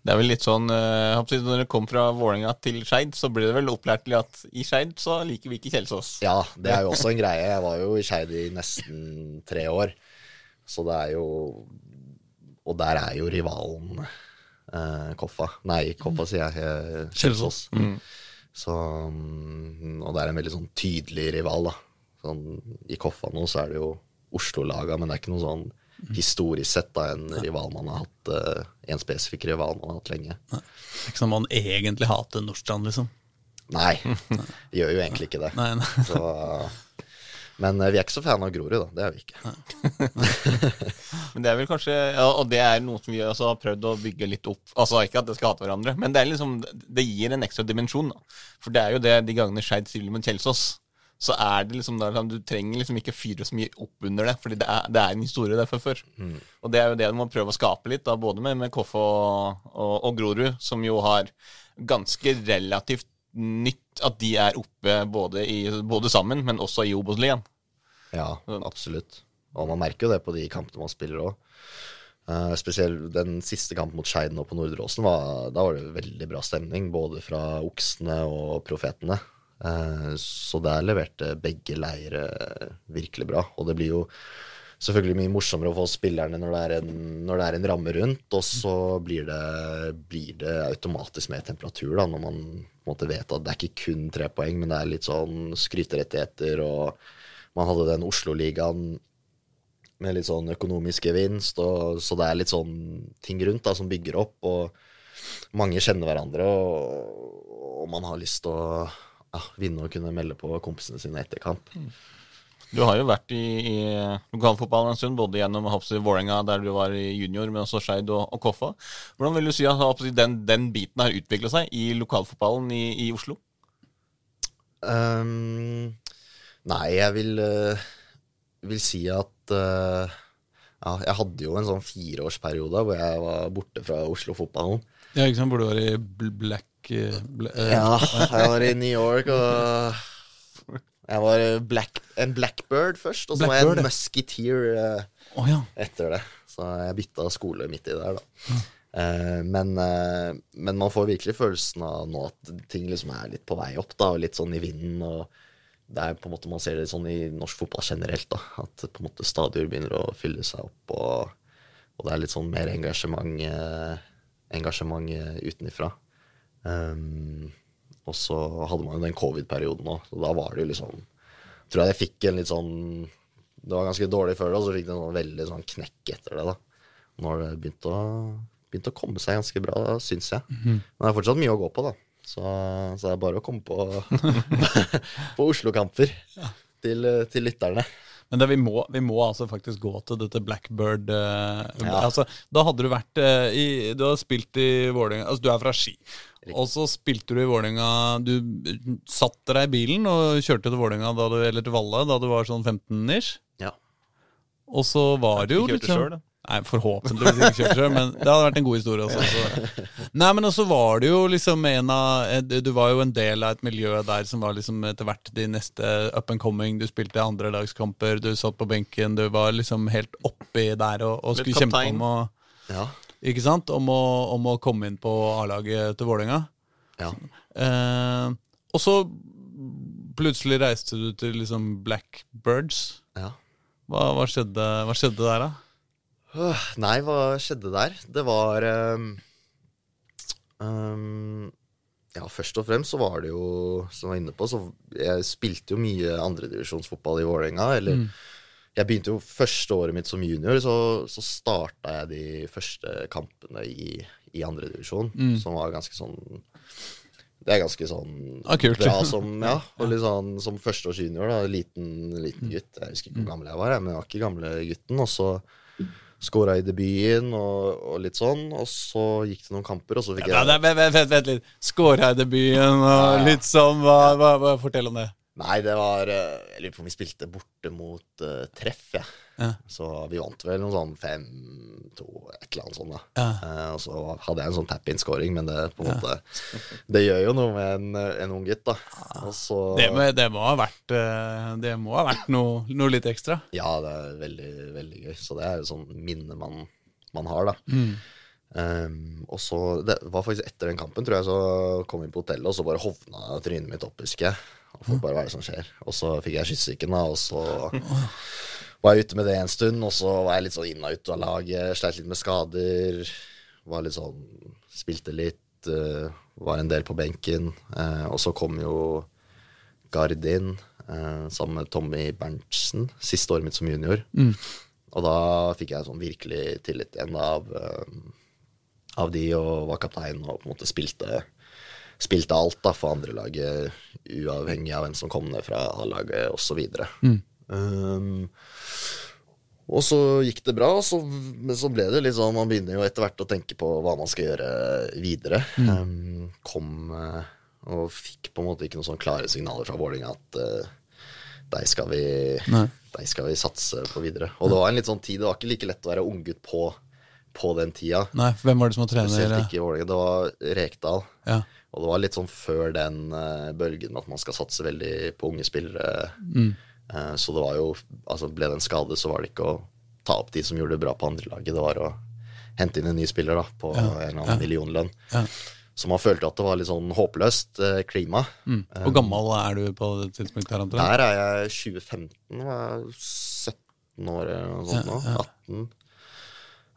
Det er vel litt sånn uh, Når det kom fra Vålerenga til Skeid, så ble det vel opplært til at i Skeid så liker vi ikke Kjelsås. Ja, det er jo også en greie. Jeg var jo i Skeid i nesten tre år. Så det er jo Og der er jo rivalen uh, Koffa. Nei, Koffa sier jeg. Uh, Kjelsås. Mm. Så um, Og det er en veldig sånn tydelig rival, da. Sånn, I Koffa nå så er det jo Oslo-laga, men det er ikke noe sånn historisk sett da, en rival man har hatt, uh, en spesifikk rival man har hatt lenge. Nei. Ikke som man egentlig hater Nordstrand, liksom. Nei, vi gjør jo egentlig ikke det. Nei, nei. Så, men uh, vi er ikke så fan av Grorud, da. Det er vi ikke. men det er vel kanskje ja, Og det er noe som vi også har prøvd å bygge litt opp. Altså Ikke at det skal hate hverandre, men det, liksom, det gir en ekstra dimensjon. da. For det er jo det de gangene Skeid stiller mot Kjelsås så er det liksom der, Du trenger liksom ikke fyre så mye opp under det, fordi det er, det er en historie der fra før. Mm. Og det er jo det du må prøve å skape litt, da, både med, med Koffe og, og, og, Grorud, som jo har ganske relativt nytt at de er oppe både, i, både sammen, men også i Obos-ligaen. Ja, absolutt. Og man merker jo det på de kampene man spiller òg. Eh, spesielt den siste kampen mot Skeid nå på Nordre Åsen, da var det veldig bra stemning. Både fra oksene og profetene. Eh, så der leverte begge leire virkelig bra. Og det blir jo selvfølgelig mye morsommere å få spillerne når det er en, det er en ramme rundt, og så blir det, blir det, automatisk mer temperatur da, når man måte vet at det er ikke kun tre poeng, men det er litt sånn skryterettigheter, og man hadde den Oslo-ligaen med litt sånn økonomisk gevinst, og, så det er litt sånn ting rundt da, som bygger opp, og mange kjenner hverandre, og, og man har lyst til å ja, vinne og kunne melde på kompisene sine etter kamp. Du har jo vært i, i lokalfotballen en stund, både gjennom Vålerenga, der du var i junior, men også Skeid og, og, Koffa. Hvordan vil du si at den, den biten har utvikla seg i lokalfotballen i, i Oslo? Um, nei, jeg vil, uh, vil si at uh, ja, jeg hadde jo en sånn fireårsperiode hvor jeg var borte fra Oslo-fotballen. Ja, ikke sant, Hvor du var i Black Bla uh, Ja, jeg var i New York, og jeg var black, en blackbird først, og så var jeg en musketeer uh, oh, ja. etter det. Så jeg bytta skole midt i der, da. Ja. Uh, men, men, man får virkelig følelsen av nå at ting liksom er litt på vei opp, da, og litt sånn i vinden. og det er på en måte Man ser det sånn i norsk fotball generelt, da, at på en måte stadier begynner å fylle seg opp, og, og det er litt sånn mer engasjement, engasjement utenifra. Um, og så hadde man jo den covid-perioden òg, så da var det jo liksom Tror jeg jeg fikk en litt sånn Det var ganske dårlig før det, og så fikk det en sånn veldig sånn knekk etter det. da Nå har det begynt å, begynt å komme seg ganske bra, syns jeg. Mm -hmm. Men det er fortsatt mye å gå på, da. Så, så det er bare å komme på, på Oslo-kamper ja. til, til lytterne. Men det, vi, må, vi, må, altså faktisk gå til dette Blackbird uh, ja. altså, Da hadde du vært uh, i Du har spilt i Vålerenga Altså, du er fra Ski. Og så spilte du i Vålerenga Du satte deg i bilen og kjørte til Vålinga, du, eller til Valle da du var sånn 15 ish. Ja. Og så var det jo litt sånn Nei, forhåpentligvis ikke kjørt sjøl, men det hadde vært en god historie også. Så. Nei, men også var det jo liksom en av eh, Du var jo en del av et miljø der som var liksom etter hvert de neste up and coming. Du spilte andrelagskamper, du satt på benken, du var liksom helt oppi der og, og skulle kjempe om å ja. Ikke sant? Om å, om å komme inn på A-laget til Vålerenga. Ja. Eh, og så plutselig reiste du til liksom Blackbirds. Ja. Hva, hva, skjedde, hva skjedde der, da? Nei, hva skjedde der? Det var um, um, Ja, først og fremst så var det jo, som jeg var inne på, så jeg spilte jo mye andredivisjonsfotball i Vålerenga. Eller mm. jeg begynte jo første året mitt som junior, så, så starta jeg de første kampene i, i andredivisjon, mm. som var ganske sånn det er ganske sånn ah, bra som, ja, og litt sånn, som førsteårs junior. da, Liten, liten gutt. Jeg husker ikke hvor gammel jeg var, men jeg var ikke gamle gutten. Og så Skåra i debuten og, og, litt sånn. Og så gikk det noen kamper, og så fikk jeg ja, Vent, vent, vent, litt. Skåra i debuten og ja, litt sånn. Hva, hva, hva, fortell om det. Nei, det var eh, Jeg lurer på om vi spilte borte mot uh, Treff, ja. Ja. Så vi vant vel noe sånn 5-2, et eller annet sånt, da. Ja. Eh, og så hadde jeg en sånn tap-in-scoring, men det på en måte Det gjør jo noe med en, en ung gutt, da. Og så Det, må, det må ha vært, eh, det må ha vært noe, noe litt ekstra. Ja, det er veldig, veldig gøy. Så det er jo sånn minne man, man har, da. Um, og så, Det var faktisk etter den kampen, tror jeg, så kom vi på hotellet, og så bare hovna trynet mitt opp, husker jeg. Og folk bare, hva er det som skjer? Og så fikk jeg kyssesyken, da, og så var jeg ute med det en stund, og så var jeg litt sånn inn og ut av laget, sleit litt med skader. Var litt sånn Spilte litt, Uh, var en del på benken. Uh, og så kom jo Gard inn uh, sammen med Tommy Berntsen, siste året mitt som junior. Og da fikk jeg sånn virkelig tillit igjen av, av de, og var kaptein og på en måte spilte, spilte alt da for andrelaget, uavhengig av hvem som kom ned fra A-laget osv. Um, og så gikk det bra, så, men så ble det litt sånn Man begynner jo etter hvert å tenke på hva man skal gjøre videre. Um, kom eh, og fikk på en måte ikke noen sånn klare signaler fra Vålerenga at uh, deg skal deg skal vi satse på videre. Og det var en litt sånn tid, det var ikke like lett å være unggutt på, på den tida. Nei, hvem var det som var trener? Spesielt ikke i Vålerenga. Det var Rekdal. Ja. Og det var litt sånn før den uh, bølgen med at man skal satse veldig på unge spillere. Eh, så det var jo Altså, ble det en skade, så var det ikke å ta opp de som gjorde det bra på andrelaget. Det var å hente inn en ny spiller da, på en eller annen millionlønn. Ja. Så man følte at det var litt sånn håpløst eh, klima. Mm. Hvor gammel er du på det tidspunktet? her, Anton? Der er jeg 2015, jeg jeg 17 år eller noe sånt nå. 18.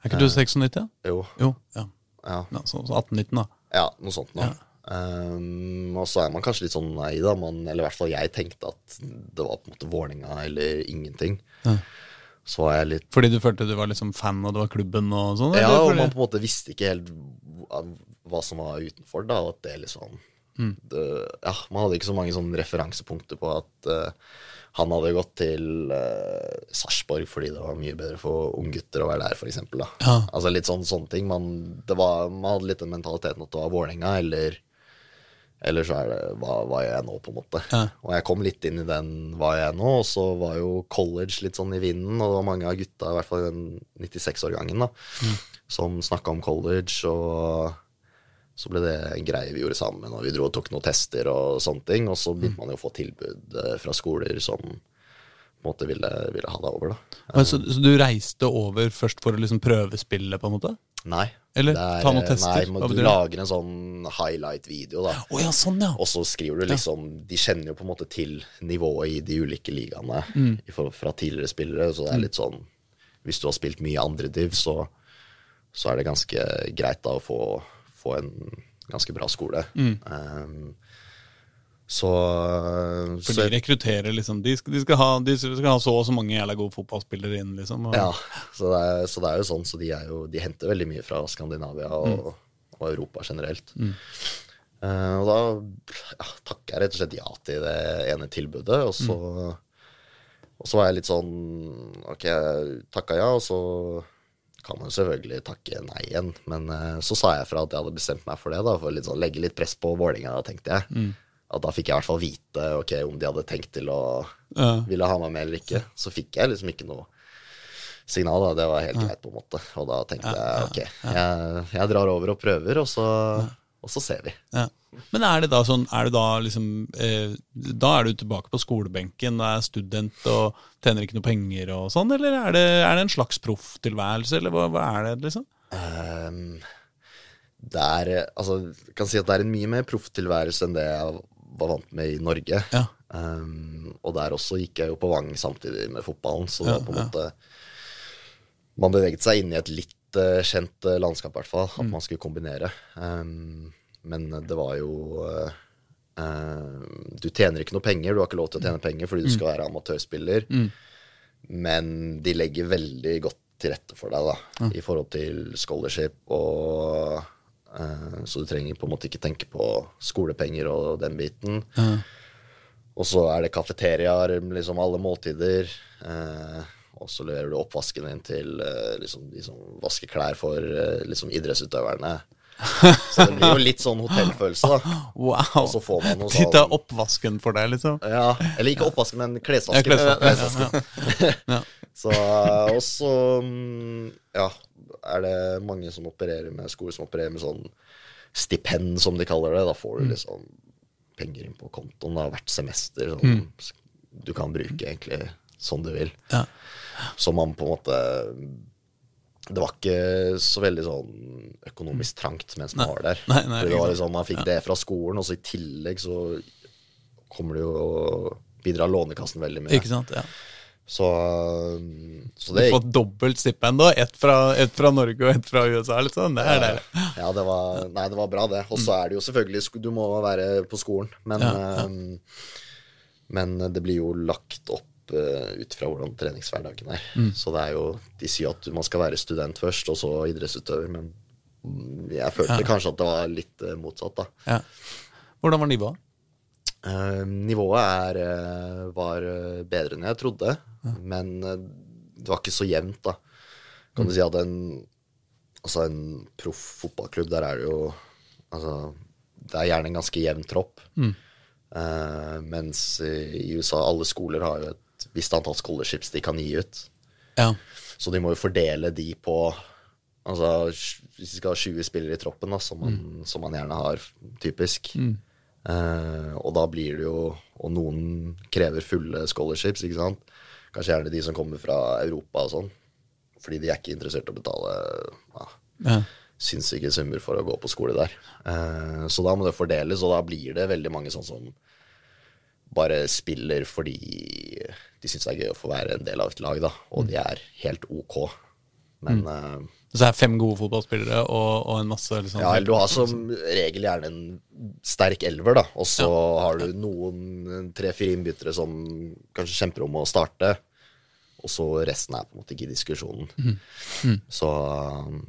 Er ikke du 96? Ja? Jo, Jo. Ja. ja. ja så, så 18-19, da. Ja, noe sånt nå. Um, og så er man kanskje litt sånn nei, da. Man, eller i hvert fall jeg tenkte at det var på en måte Vålerenga eller ingenting. Ja. Så var jeg litt Fordi du følte du var liksom fan, og det var klubben og sånn? Ja, eller og man på en måte visste ikke helt hva- som var utenfor, da. og At det liksom det, Ja, man hadde ikke så mange sånne referansepunkter på at uh, han hadde gått til uh, Sarpsborg fordi det var mye bedre for unggutter å være der, f.eks. Ja. Altså litt sånn, sånne ting. Man, det var, man hadde litt den mentaliteten at det var Vålerenga, eller eller så er det hva, hva gjør jeg nå, på en måte. Ja. Og jeg kom litt inn i den hva gjør jeg nå, og så var jo college litt sånn i vinden, og det var mange av gutta, i hvert fall i den 96-årgangen, da, som snakka om college, og så ble det en greie vi gjorde sammen, og vi dro og tok noen tester og sånne ting, og så begynte man jo å få tilbud eh, fra skoler som på en måte ville, ville ha deg over, da. Men Så, så du reiste over først for å liksom prøvespille, på en måte? Nei. Eller er- ta noen tester? Nei, men du lager en sånn highlight-video, da. Oh, ja, sånn, ja. Og så skriver du liksom De kjenner jo på en måte til nivået i de ulike ligaene Mm. fra tidligere spillere, så det er litt sånn Hvis du har spilt mye andre div, så, så er det ganske greit da å få, få en ganske bra skole. Mm. Um, så, For de rekrutterer liksom De skal, de skal, ha, de skal ha så og så mange jævla gode fotballspillere inn, liksom. Og, Ja, så det, er, så det er jo sånn, så de, jo, de henter veldig mye fra Skandinavia og, og Europa generelt. Eh, og da ja, takker jeg rett og slett ja til det ene tilbudet, og så, og så var jeg litt sånn Ok, jeg takka ja, og så kan man selvfølgelig takke nei igjen. Men uh, så sa jeg fra at jeg hadde bestemt meg for det, da, for å sånn, legge litt press på Vålerenga, tenkte jeg. At da fikk jeg i hvert fall vite ok, om de hadde tenkt til å Ja. ville ha meg med eller ikke. Så fikk jeg liksom ikke noe signal, da. Det var helt greit, på en måte. Og da tenkte jeg ok, jeg, jeg drar over og prøver, og så, og så ser vi. Ja. Men er det da sånn Er det da liksom eh, Da er du tilbake på skolebenken da er student og tjener ikke noe penger og sånn, eller er det, er det en slags profftilværelse, eller hva, hva er det, liksom? Um, det er Altså, jeg kan si at det er en mye mer profftilværelse enn det jeg var vant med i Norge. Ja. Um, og der også gikk jeg jo på Vang samtidig med fotballen, så det var på en ja. måte Man beveget seg inn i et litt uh, kjent uh, landskap, i hvert fall. Mm. At man skulle kombinere. Um, men det var jo uh, Du tjener ikke noe penger, du har ikke lov til å tjene penger fordi du Mm. skal være amatørspiller. Men de legger veldig godt til rette for deg da, i forhold til scholarship. Og, så du trenger på en måte ikke tenke på skolepenger og den biten. Og så er det kafeteriaer, liksom alle måltider. Eh, og så leverer du oppvasken din til eh, liksom, de som vasker klær for eh, liksom idrettsutøverne. Så det blir jo litt sånn hotellfølelse, da. Wow. Og så får man noe sånn sånn oppvasken for deg, liksom. ja, Eller ikke oppvasken, men Ja, klesvasken. Ja, Klesvasken. Ja. Så, og så mm, ja, er det mange som opererer med skoler som opererer med sånn stipend, som de kaller det. Da får Mm. du liksom penger inn på kontoen da, hvert semester. Sånn, Du kan bruke egentlig som du vil. Mm. Ja. Så man på en måte Det var ikke så veldig sånn økonomisk trangt mens man var der. Nei, nei, det var liksom, Man fikk det fra skolen, og så i tillegg så kommer det jo å bidra Lånekassen veldig mye. Ikke sant? Ja. Så, så Du får dobbelt stipend, da. Ett ett fra Norge og ett fra USA, liksom. Det er ja, det. ja, det var, nei, det var bra, det. Og så er det jo selvfølgelig Du må være på skolen, men, Ja, ja. um, men det blir jo lagt opp uh, ut fra hvordan treningshverdagen er. Mm. Så det er jo De sier at man skal være student først, og så idrettsutøver, men jeg følte kanskje at det var litt uh, motsatt, da. Ja. Hvordan var nivået? Eh, nivået er, eh, var eh, bedre enn jeg trodde, men eh, det var ikke så jevnt, da. Kan du si at en, altså en proff fotballklubb, der er det jo Altså, det er gjerne en ganske jevn tropp. Eh, mens i USA, alle skoler har jo et visst antall scholarships de kan gi ut. Ja. Så de må jo fordele de på Altså, hvis de skal ha 20 spillere i troppen, da, som man, som man gjerne har, typisk. Eh, og da blir det jo Og noen krever fulle scholarships, ikke sant. Kanskje gjerne de som kommer fra Europa og sånn. Fordi de er ikke interessert i å betale ja, ja. sinnssyke summer for å gå på skole der. Uh, så da må det fordeles, og da blir det veldig mange sånn som bare spiller fordi de syns det er gøy å få være en del av et lag, da. Og de er helt ok. Men eh, Så det er fem gode fotballspillere og, og en masse liksom, Ja, eller du har som regel gjerne en sterk elver, da. Og så har du noen tre-fire innbyttere som kanskje kjemper om å starte. Og så resten er på en måte ikke i diskusjonen. Så,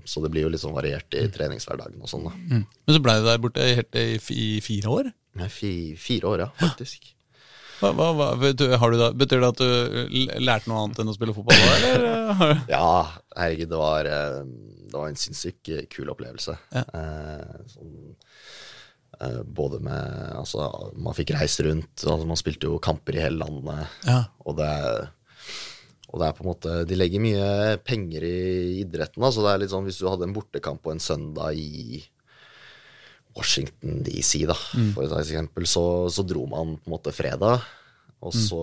så det blir jo litt sånn variert i treningshverdagen og sånn, da. Mm. Men så ble du der borte helt i, i fire år? Nei, fi, fire år, ja, faktisk. Hva, hva, hva, du, har du da, betyr det at du lærte noe annet enn å spille fotball? Eller? Ja, herregud, det var, eh, det var en sinnssykt kul opplevelse. Ja. Eh, sånn, eh, både med Altså, man fikk reist rundt. Altså, man spilte jo kamper i hele landet. Ja. Og det, og det er på en måte De legger mye penger i idretten. Altså, så det er litt sånn hvis du hadde en bortekamp på en søndag i Washington DC, da, for et eksempel, så, så dro man på en måte fredag. Og så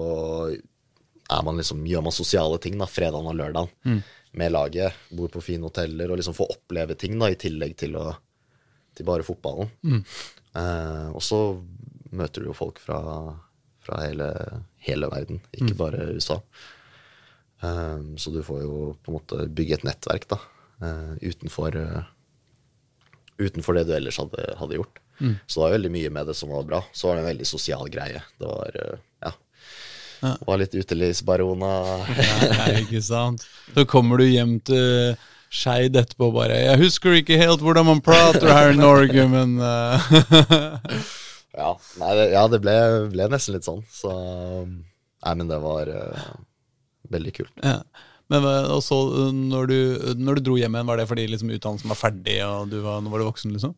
er man liksom, gjør man sosiale ting da, fredagen og lørdagen med laget. Bor på fine hoteller og liksom får oppleve ting da, i tillegg til, å, til bare fotballen. Eh, og så møter du jo folk fra, fra hele, hele verden, ikke bare USA. Eh, så du får jo på en måte bygge et nettverk da, eh, utenfor, eh, utenfor det du ellers hadde, hadde gjort. Så det var veldig mye med det som var bra. Så var det en veldig sosial greie. Det var, eh, ja, Ja. var litt utelivsbarona. Ja, ikke sant? Så kommer du hjem til Skeid etterpå bare 'Jeg husker ikke helt hvordan man prater her i Norge, men uh. Ja, nei, ja, det ble, ble nesten litt sånn. Så Nei, men det var uh, veldig kult. ja. Men hva- og så, uh, når du, når du dro hjem igjen, var det fordi liksom, utdannelsen var ferdig, og du var, nå var du voksen, liksom?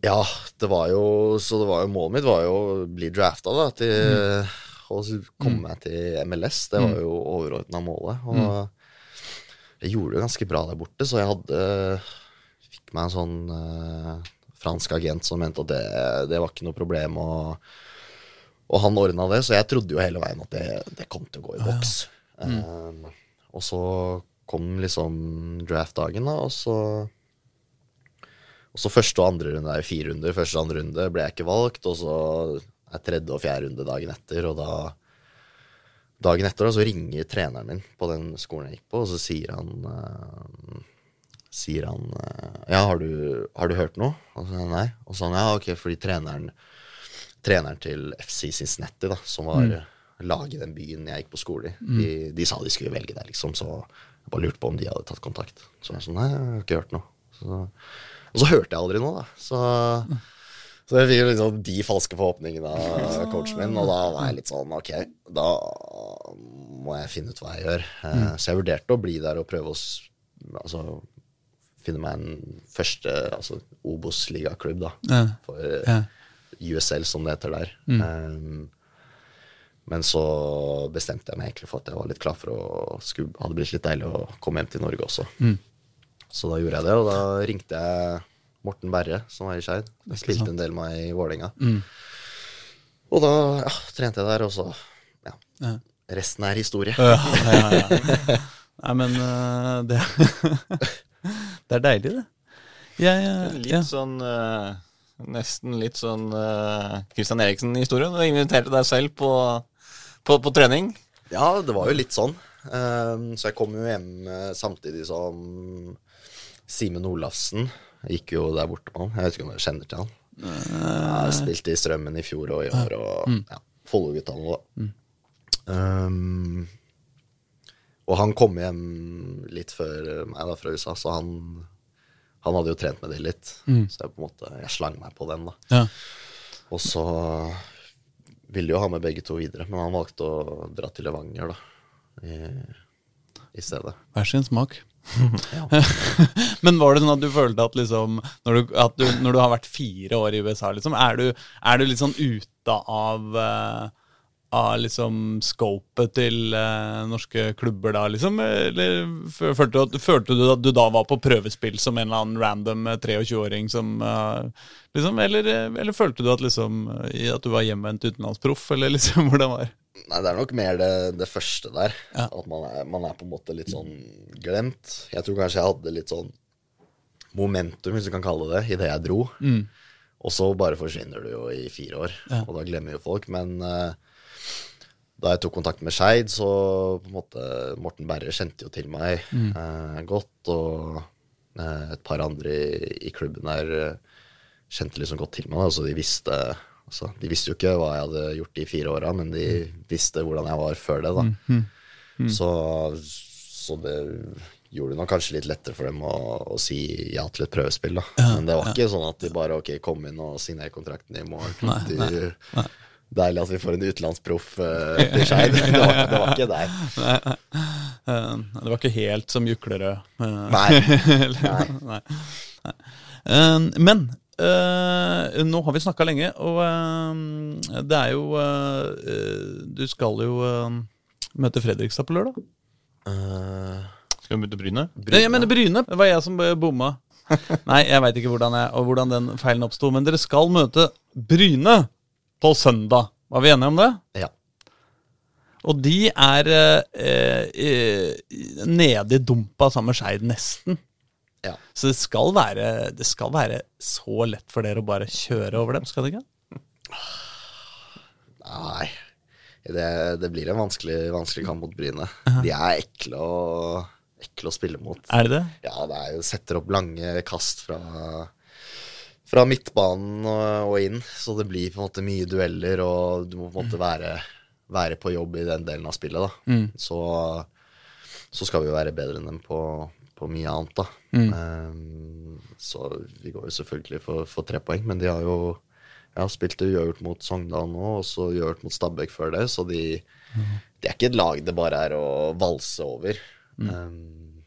Ja, det var jo Så det var jo målet mitt var jo å bli drafta, da, til å komme meg til MLS. Det var jo overordna målet. Og jeg gjorde det ganske bra der borte, så jeg hadde Fikk meg en sånn eh, fransk agent som mente at det, det var ikke noe problem. Og, og han ordna det, så jeg trodde jo hele veien at det, det kom til å gå i boks. Eh, og så kom liksom draftdagen, da, og så og så første og andre runde er fire runder. Første og andre runde ble jeg ikke valgt, og så er tredje og fjerde runde dagen etter, og da Dagen etter da, så ringer treneren min på den skolen jeg gikk på, og så sier han uh, Sier han eh, Ja, har du, har du hørt noe? Og så nei. Og så han ja, ok, fordi treneren Treneren til FC Cincinnati, da, som var laget i den byen jeg gikk på skole i, de, de sa de skulle velge deg, liksom, så jeg bare lurte på om de hadde tatt kontakt. Så jeg sånn, nei, jeg har ikke hørt noe. Så og så hørte jeg aldri noe, da. Så, så jeg fikk jo liksom de falske forhåpningene av coachen min, og da var jeg litt sånn ok, da må jeg finne ut hva jeg gjør. Eh, Så jeg vurderte å bli der og prøve å altså, finne meg en første altså Obos-ligaklubb, da. Ja. For Ja. USL, som det heter der. Mm. Um, men så bestemte jeg meg egentlig for at jeg var litt klar for å skulle, hadde blitt litt deilig å komme hjem til Norge også. Mm. Så da gjorde jeg det, og da ringte jeg Morten Berre, som var i Skeid. Spilte sant. en del med meg i Vålerenga. Mm. Og da ja, trente jeg der, og så ja, Ja. Resten er historie. Ja, ja, ja. Nei, men eh, det Det er deilig, det. Jeg, eh, Litt ja. sånn eh, Nesten litt sånn uh, Christian Eriksen-historie. Du inviterte deg selv på, på, på trening. Ja, det var jo litt sånn. Um, så jeg kom jo hjem eh, samtidig som Simen Olafsen. Gikk jo der borte med han. Jeg vet ikke om dere kjenner til han. Jeg spilte i Strømmen i fjor og i år, og ja, Follo-gutta nå, da. Um, og han kom hjem litt før meg da fra USA, så han, han hadde jo trent med det litt. Så jeg på en måte, jeg slang meg på den, da. Ja. Og så ville jo ha med begge to videre, men han valgte å dra til Levanger, da. I, i stedet. Hver sin smak. Men var det sånn at du følte at liksom Når du, at du, når du har vært fire år i USA, liksom, er du, er du litt sånn ute av eh, av liksom scopet til eh, norske klubber da, liksom? Eller følte du, at, følte du at du da var på prøvespill som en eller annen random eh, 23-åring som eh, liksom, eller, eh, eller følte du at liksom eh, At du var hjemvendt utenlandsproff, eller liksom hvordan var det? Nei, det er nok mer det, det første der. Ja. At man er, man er på en måte litt sånn glemt. Jeg tror kanskje jeg hadde litt sånn momentum, hvis du kan kalle det, idet jeg dro. Og så bare forsvinner du jo i fire år, Ja. og da glemmer jo folk. Men eh, da jeg tok kontakt med Skeid, så på en måte Morten Berre kjente jo til meg eh, godt, og eh, et par andre i, i klubben der eh, kjente liksom godt til meg, da, så de visste altså, De visste jo ikke hva jeg hadde gjort de fire åra, men de visste hvordan jeg var før det, da. Så, så det gjorde det nok kanskje litt lettere for dem å, å si ja til et prøvespill, da. Men det var ikke sånn at de bare ok, kom inn og signer kontrakten i morgen. Nei, De, Deilig at vi får en utenlandsproff uh, til Skeid. Det, var- det var ikke der. Nei, det var ikke helt som Juklerød. eh, Nei. Nei. Nei. Eh, men Uh, nå har vi snakka lenge, og uh, det er jo uh, Du skal jo eh, møte Fredrikstad på lørdag. Eh, Skal vi møte Bryne? Nei, Jeg mener Bryne. Det var jeg som eh, bomma. Nei, jeg veit ikke hvordan, jeg, og hvordan den feilen oppsto, men dere skal møte Bryne på søndag. Var vi enige om det? ja. Og de er eh, eh, nede i dumpa sammen med Skeid, nesten. ja. Så det skal, være, det skal være så lett for dere å bare kjøre over dem, skal det ikke? Nei. Det, det blir en vanskelig, vanskelig kamp mot Bryne. De er ekle å, ekle å spille mot. Er det det? Ja, det er jo setter opp lange kast fra, fra midtbanen og, og inn. Så det blir på en måte mye dueller, og du må på en måte være, være på jobb i den delen av spillet, da. Så, så skal vi jo være bedre enn dem på, på mye annet, da. Ehm, så vi går jo selvfølgelig for, for tre poeng, men de har jo ja, har spilt uavgjort mot Sogndal nå, og så uavgjort mot Stabæk før det, så de, de er ikke et lag det bare er å valse over. Ehm,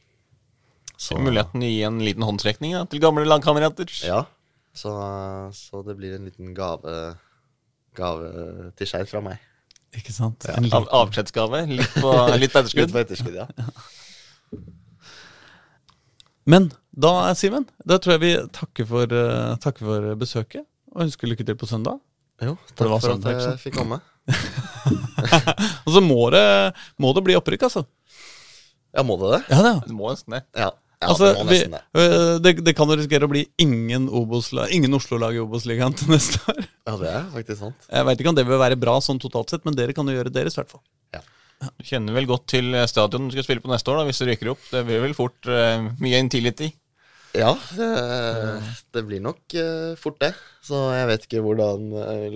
så- Muligheten å gi en liten håndtrekning da, til gamle lagkamerater. Ja, så, så det blir en liten gave, gave til Skeid fra meg. Ikke sant? En Av, liten- avskjedsgave. Litt på, litt på Litt etterskudd. på etterskudd, ja. Men da, Simen, da tror jeg vi takker for, uh, takker for besøket. Og ønsker lykke til på søndag. Jo, takk for, for at jeg fikk komme. Og så må det, må det bli opprykk, altså. Ja, må det det? Ja, det, Du må nesten det. Ja, ja altså, det vi, det. øh, det, det kan jo risikere å bli ingen, ingen Oslo-lag i Obos-ligaen til neste år. Ja, det er faktisk sant. Jeg veit ikke om det vil være bra sånn totalt sett, men dere kan jo gjøre deres, i hvert fall. Du kjenner vel godt til stadion du skal spille på neste år, da, hvis du rykker opp. Det blir vel fort uh, mye intility. Ja, det, det blir nok eh, fort det. Så jeg vet ikke hvordan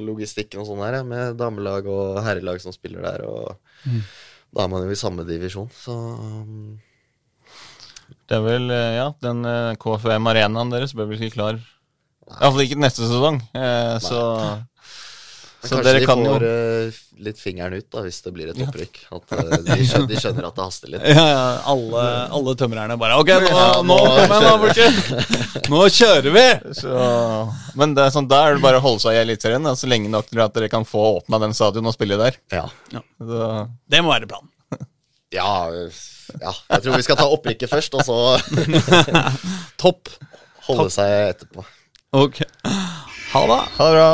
logistikken og sånn er, med damelag og herrelag som spiller der. Og Da er man jo i samme divisjon, så um, Det er vel, eh, ja, den eh, KFM arenaen deres bør vel ikke klar Iallfall ikke neste sesong. Eh, så Så dere kan jo Kanskje de får litt fingeren ut da, hvis det blir et opprykk. At de, skjønner, de skjønner at det haster litt. Ja, ja, alle, alle tømrerne bare Ok, nå, Ja, nå nå folkens! Nå kjører vi! så, Men det er sånn, da er det bare å holde seg i Eliteserien så lenge nok til at dere kan få åpna den stadion og spille der. Ja. Så, Det må være planen. Ja, ja. Jeg tror vi skal ta opprykket først, og så Topp. holde seg etterpå. Ok. Ha det. ha det bra.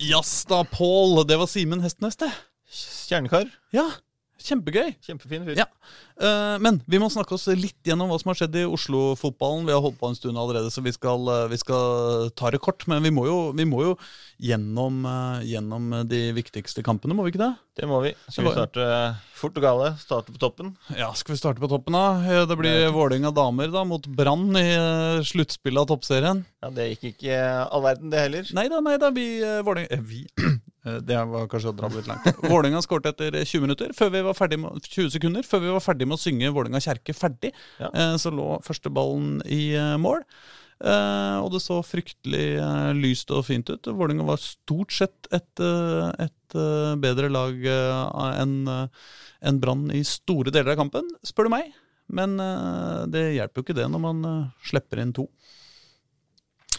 Jasta Pål. Det var Simen Hestnes, det. Kjernekar. Ja, kjempegøy. Kjempefin fyr. Ja. Uh, men vi må snakke oss litt gjennom hva som har skjedd i Oslo-fotballen. Vi har holdt på en stund allerede, så vi skal, eh, vi skal ta det kort. Men vi må jo, vi må jo gjennom, uh, gjennom de viktigste kampene, må vi ikke det? Det må vi. Skal vi starte fort og gale? Starte på toppen? Ja, Skal vi starte på toppen, da? Det blir Vålerenga damer da, mot Brann i uh, sluttspillet av toppserien. Ja, Det gikk ikke all verden, det heller. Nei da, nei da, vi eh, Vi? Eh, Det var kanskje å dra litt langt. Vålerenga skåret etter 20 minutter, før vi var ferdig med, 20 sekunder før vi var ferdig med å synge Vålerenga kjerke ferdig. Ja. Eh, Så lå første ballen i eh, mål. Eh, og det så fryktelig eh, lyst og fint ut. Vålerenga var stort sett et, eh, et eh, bedre lag eh, enn en Brann i store deler av kampen, spør du meg. Men eh, det hjelper jo ikke det når man eh, slipper inn to.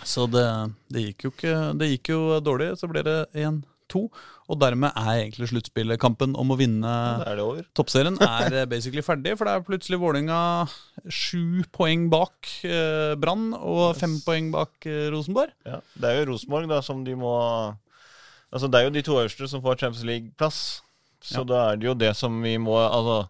Så det, det gikk jo ikke Det gikk jo dårlig, så ble det 1-2. Og dermed er egentlig sluttspillkampen om å vinne er toppserien er eh, basically ferdig. For det er plutselig Vålerenga sju poeng bak eh, Brann og fem poeng bak eh, Rosenborg. Ja. Det er jo Rosenborg da som de må Altså Det er jo de to øverste som får Champions League-plass. Så Ja. da er det jo det som vi må Altså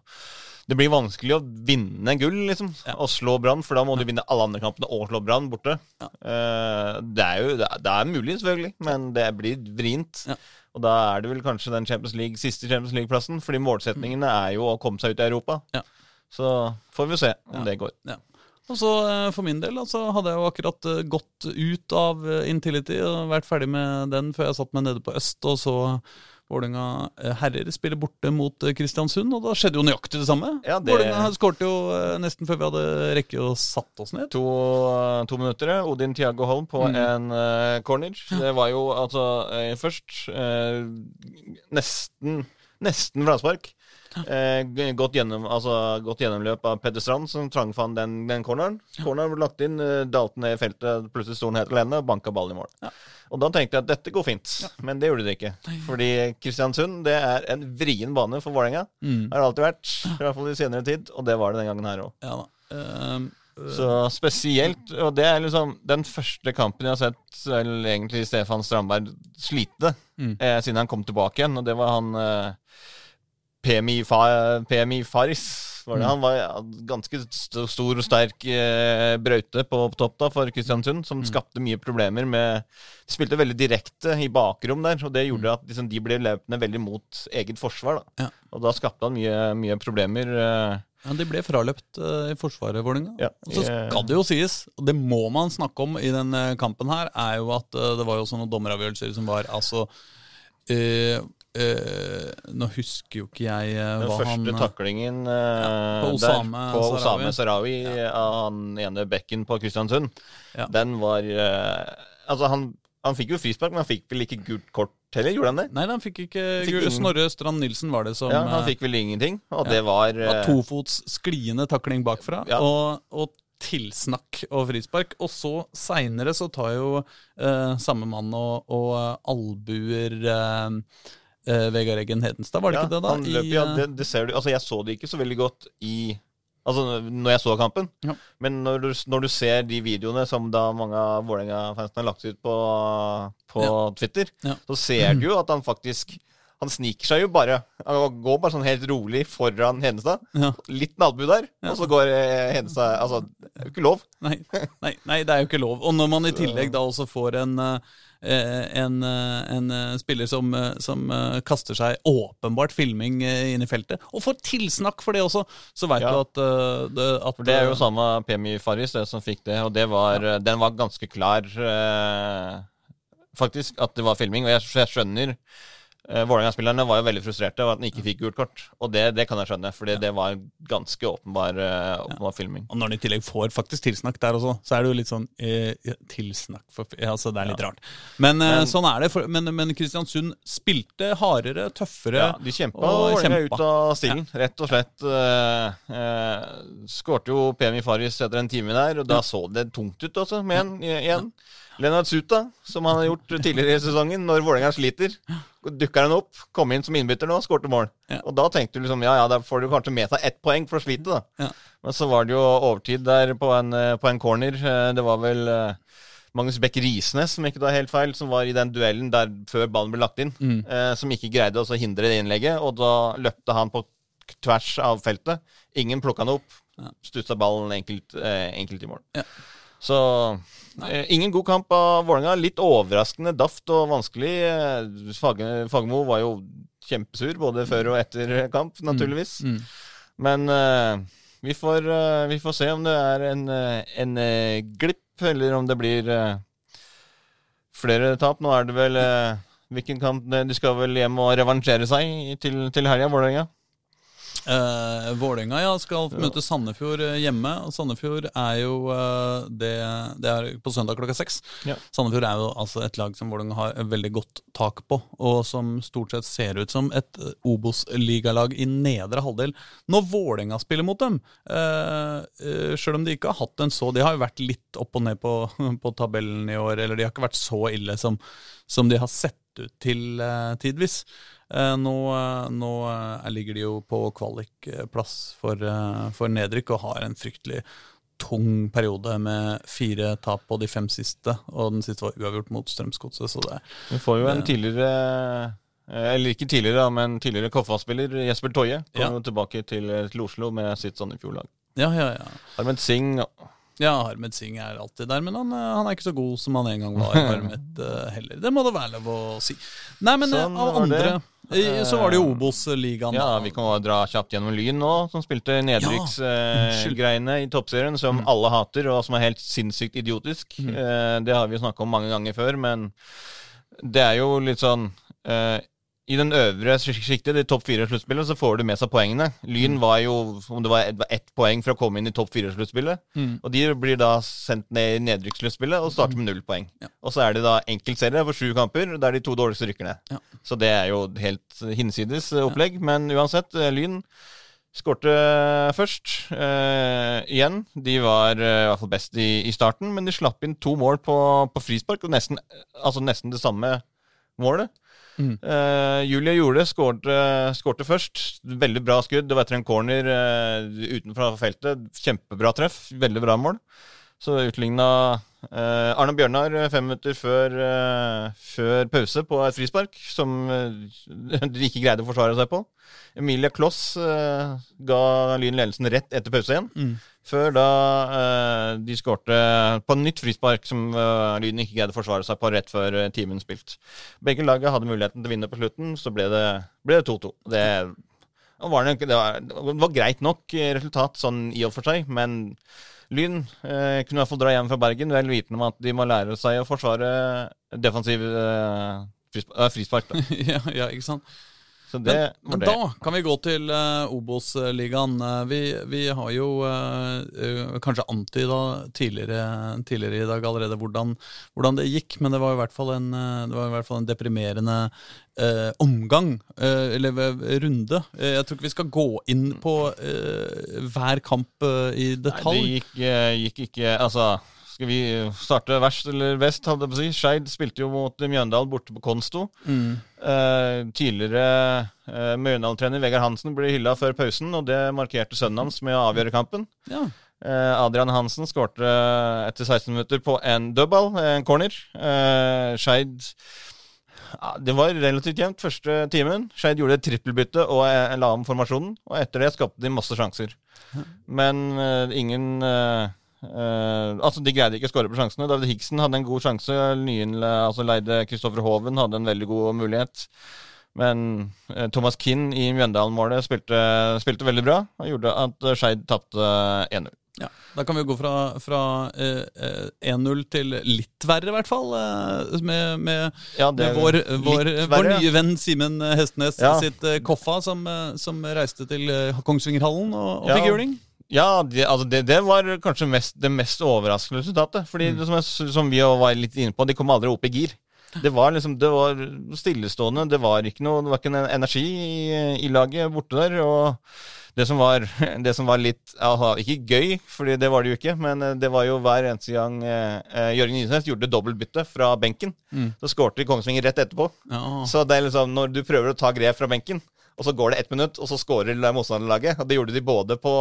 det blir vanskelig å vinne gull, liksom. Ja. Og slå Brann, for da må du vinne alle andre kampene og slå Brann borte. Ja. Uh, det er jo det er, det er mulig, selvfølgelig, men det blir vrient. Ja. Og da er det vel kanskje den Champions League, siste Champions League-plassen, fordi målsetningene er jo å komme seg ut i Europa. Ja. Så får vi se om Ja. det går. Og så eh, For min del altså, hadde jeg jo akkurat eh, gått ut av Intility og vært ferdig med den før jeg satt meg nede på Øst og så Vålerenga eh, herrer spiller borte mot eh, Kristiansund, og da skjedde jo nøyaktig det samme. Ja, det- Vålerenga skårte jo eh, nesten før vi hadde rekke å satt oss ned. To, to minutter. Odin Tiago Holm på Mm. en uh, corner. Det var jo altså uh, først uh, nesten Nesten vraspark. Eh, godt, gjennom, altså, godt gjennomløp av Peder Strand, som tvangfant den, den corneren. Corneren ble lagt inn, eh, dalte ned i feltet, plutselig sto han helt alene og banka ballen i mål. Ja. Og da tenkte jeg at dette går fint, men det gjorde det ikke. Fordi Kristiansund det er en vrien bane for Vålerenga. Mm. Har det alltid vært, i hvert fall i senere tid, og det var det den gangen her òg. Ja um, øh, Så spesielt, og det er liksom den første kampen jeg har sett vel egentlig Stefan Strandberg slite Mm. eh, siden han kom tilbake igjen, og det var han eh, PMI, PMI Faris. Var det. Mm. Han var ja, ganske st stor og sterk eh, brøyte på, på topp da for Kristiansund, som Mm. skapte mye problemer med De spilte veldig direkte i bakrom der, og det Mm. gjorde at liksom, de ble løpende veldig mot eget forsvar. da. Ja. Og da skapte han mye, mye problemer. Eh, Ja, De ble fraløpt eh, i forsvaret, Vålerenga. Ja, Og så i- skal det jo sies, og det må man snakke om i denne kampen her, er jo at eh, det var jo sånne dommeravgjørelser som var altså eh, eh, Nå husker jo ikke jeg eh, Den hva første han taklingen eh, på der, Osame på Sarawi. Osame Sarawi av han ene bekken på Kristiansund, Ja. den var eh, Altså, han, han fikk jo frispark, men han fikk vel ikke gult kort heller? Gjorde han det? Nei, han fikk ikke Fikk gul- Snorre Strand Nilsen var det som Ja, Han eh, fikk vel ingenting, og ja. det var Det var eh, tofots skliende takling bakfra, Ja. og, og tilsnakk og frispark. Og så seinere så tar jo eh, samme mann og, og eh, albuer eh, eh, Vegard Eggen Hedenstad, var det ja, ikke det, da? Han løp, I, ja, eh, det, det ser du Altså, jeg så det ikke så veldig godt i Altså, når jeg så kampen. Ja. Men når du, når du ser de videoene som da mange av Vålerenga-fansene har lagt ut på, på Twitter, Ja. så ser du jo at han faktisk Han sniker seg jo bare. Han går bare sånn helt rolig foran Hedenstad. ja. Litt nalbu der, Ja. og så går Hedenstad Altså, det er jo ikke lov. Nei, nei, nei, det er jo ikke lov. Og når man i tillegg da også får en eh, en, eh, en eh, spiller som, eh, som eh, kaster seg åpenbart filming eh, inn i feltet, og får tilsnakk for det også, så veit Ja. du at, eh, det, at det er jo eh, samme Pemi Faris det som fikk det, og det var, ja. den var ganske klar, eh, faktisk, at det var filming. Og jeg, jeg skjønner Uh, Vålerenga-spillerne var jo veldig frustrerte over at han ikke fikk gult kort. Og det, det kan jeg skjønne, for det var ganske åpenbar, uh, åpenbar filming. Og når han i tillegg får faktisk tilsnakk der også, så er det jo litt sånn eh, Tilsnakk for, ja, altså Det er litt Ja. rart. Men, eh, Men- sånn er det. For, men, men Kristiansund spilte hardere, tøffere. Ja, de kjempa Vålerenga ut av stilen, rett og slett. Uh, uh, Skårte jo Pemi Faris etter en time der, og da så det tungt ut også, med en igjen. Lennart Suta, som han har gjort tidligere i sesongen, når Vålerenga sliter. Dukker han opp, kom inn som innbytter nå, skårte mål. Ja. Og da tenkte du liksom ja, ja, da får du kanskje med seg ett poeng for å slite, da. Ja. Men så var det jo overtid der på en, eh, på en corner. Eh, Det var vel eh, Magnus Beck Risnes, som ikke tar helt feil, som var i den duellen der før ballen ble lagt inn. Mm. Eh, som ikke greide å hindre det innlegget, og da løpte han på tvers av feltet. Ingen plukka han opp. Ja. Stutsa ballen enkelt, eh, enkelt i mål. Ja. Så eh, ingen god kamp av Vålerenga. Litt overraskende daft og vanskelig. Eh, Fag- Fagermo var jo kjempesur både før og etter kamp, naturligvis. Mm. Men uh, vi, får, uh, vi får se om det er en, eh, en uh, glipp, eller om det blir eh, flere tap. Nå er det vel eh, Hvilken kamp De skal vel hjem og revansjere seg til, til helga, Vålerenga? Eh, Vålerenga ja, skal møte Sandefjord eh, hjemme. og Sandefjord er jo uh, det, det er på søndag klokka seks. Ja. Sandefjord er jo altså et lag som Vålerenga har veldig godt tak på, og som stort sett ser ut som et Obos-ligalag i nedre halvdel. Når Vålerenga spiller mot dem, uh, sjøl om de ikke har hatt en så De har jo vært litt opp og ned på, på tabellen i år, eller de har ikke vært så ille som, som de har sett ut til tidvis. Eh, nå, eh, nå eh, ligger de jo på kvalikplass for, for nedrykk og har en fryktelig tung periode med fire tap på de fem siste, og den siste var uavgjort mot Strømsgodset, så det Vi får jo en tidligere Eller ikke tidligere, men tidligere Koffa-spiller Jesper Toje kommer Ja. jo tilbake til, til Oslo med sitt Sandefjord-lag. Ja, ja, ja. Armed Singh Ja, Harmed Singh er alltid der, men han, eh, han er ikke så god som han en gang var. Harmed eh, heller. Det må det være lov å si. Nei, men eh, Sånn av andre eh, Så var det jo Obos-ligaen. Ja, vi kan bare dra kjapt gjennom Lyn nå, som spilte nedrykksgreiene i toppserien, som alle hater, og som er helt sinnssykt idiotisk. Eh, det har vi jo snakka om mange ganger før, men det er jo litt sånn eh, I den øvre sj- sjiktet, de topp fire-sluttspillet, så får du med seg poengene. Lyn var jo om det var ett poeng for å komme inn i topp fire-sluttspillet. Mm. Og de blir da sendt ned i nedrykkssluttspillet og starter med null poeng. Ja. Og så er det da enkeltserie for sju kamper, der de to dårligste rykker ned. Ja. Så det er jo helt hinsides opplegg. opplegg. Men uansett, eh, Lyn skårte først. Eh, igjen. De var eh, i hvert fall best i, i starten, men de slapp inn to mål på, på frispark, og nesten, altså nesten det samme målet. Mm. Uh, Julie Jole skårte, først. Veldig bra skudd. Det var etter en corner uh, utenfor feltet. Kjempebra treff. Veldig bra mål. Så utligna uh, Arne Bjørnar eh, fem minutter før, eh, før pause på et frispark, som eh, de ikke greide å forsvare seg på. Emilie Kloss eh, ga Lyn ledelsen rett etter pause igjen. Mm. Før da eh, de skårte på nytt frispark som uh, Lyden ikke greide å forsvare seg på rett før uh, timen spilt. Begge laget hadde muligheten til å vinne på slutten, så ble det 2-2. Det, det, var, det var greit nok eh, resultat sånn i og for seg, men Lyn eh, kunne i hvert fall dra hjem fra Bergen vel vitende om at de må lære seg å forsvare defensiv eh, frispark, eh, frispark. Ja, ja, ikke sant? Så det Men, men da kan vi gå til uh, Obos-ligaen. Eh, vi, vi har jo uh, kanskje antyda tidligere, tidligere i dag allerede hvordan, hvordan det gikk, men det var i hvert fall en, det var i hvert fall en deprimerende uh, omgang, uh, eller runde. Jeg tror ikke vi skal gå inn på hver kamp i i Nei, det gikk, gikk ikke Altså, skal vi starte verst eller best, hadde jeg på å si. Skeid spilte jo mot Mjøndalen borte på Konsto. Mm. Eh, tidligere eh, Mjøndalen-trener Vegard Hansen ble hylla før pausen, og det markerte sønnen hans med å avgjøre kampen. Ja. Eh, Adrian Hansen skårte etter 16 minutter på en dødball, en corner. Eh, Skeid ja, Det var relativt jevnt første timen. Skeid gjorde et trippelbytte og eh, la om formasjonen. Og etter det skapte de masse sjanser. Men eh, ingen eh, eh, Altså, de greide ikke å skåre på sjansene. David Higsen hadde en god sjanse. Nyen, altså leide Kristoffer Hoven hadde en veldig god mulighet. Men uh, Thomas Kinn i Mjøndalen-målet spilte, spilte veldig bra og gjorde at Skeid tapte 1-0. Ja, Da kan vi gå fra, fra eh, eh, 1-0 til litt verre, i hvert fall. med, med, Ja, med vår, vår, vår nye venn Simen Hestnes Ja. sitt Koffa, som, som reiste til Kongsvingerhallen og, og Ja. fikk juling. Ja, det, altså det, det var kanskje mest, det mest overraskende resultatet. Fordi Mm. det som, jeg, som vi var litt inne på, de kom aldri opp i gir. Det var liksom, det var stillestående. Det var ikke noe, det var ikke en energi i, i laget borte der. Og det som var, det som var litt aha, Ikke gøy, for det var det jo ikke, men eh, det var jo hver eneste gang eh, eh, Jørgen Isnes gjorde dobbeltbytte fra benken. Mm. Så skårte Kongsvinger rett etterpå. Ja. Så det er liksom, når du prøver å ta grep fra benken, og så går det ett minutt, og så skårer motstanderlaget. Og det gjorde de både på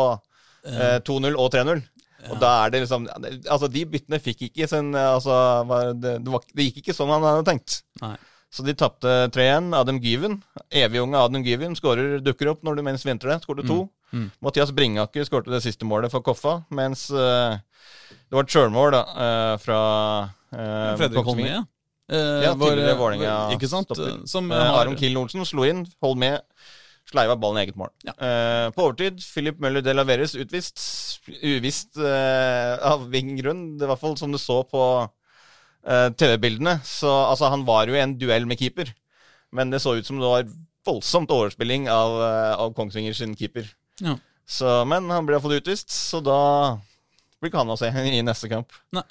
eh, 2-0 og 3-0. Og da er det liksom Altså, de byttene fikk ikke sin altså, var- det, det, var, det gikk ikke som han hadde tenkt. Nei. Så de tapte 3-1. Adam Gyven, evigunge Adam Gyven, skårer, dukker opp når du mens venter det. Skårte to. Mm. Mathias Bringaker skårte det siste målet for Koffa, mens uh, det var et sjølmål da, eh, fra uh, Fredrik. Holmøy, ja. Eh, Ja, tidligere Vålerenga Ikke sant? stopper. Som Eh, har Aron Kill Olsen slo inn, hold med, sleiva ballen i eget mål. Ja. Uh, på overtid, Philip Møller de Laveres utvist. Uvisst uh, av hvilken grunn. Det var i hvert fall som du så på uh, TV-bildene. Så altså, han var jo i en duell med keeper, men det så ut som det var voldsomt overspilling av, av Kongsvinger sin keeper. Ja. Så, men han ble iallfall utvist, så da blir ikke han å se i neste kamp. Nei,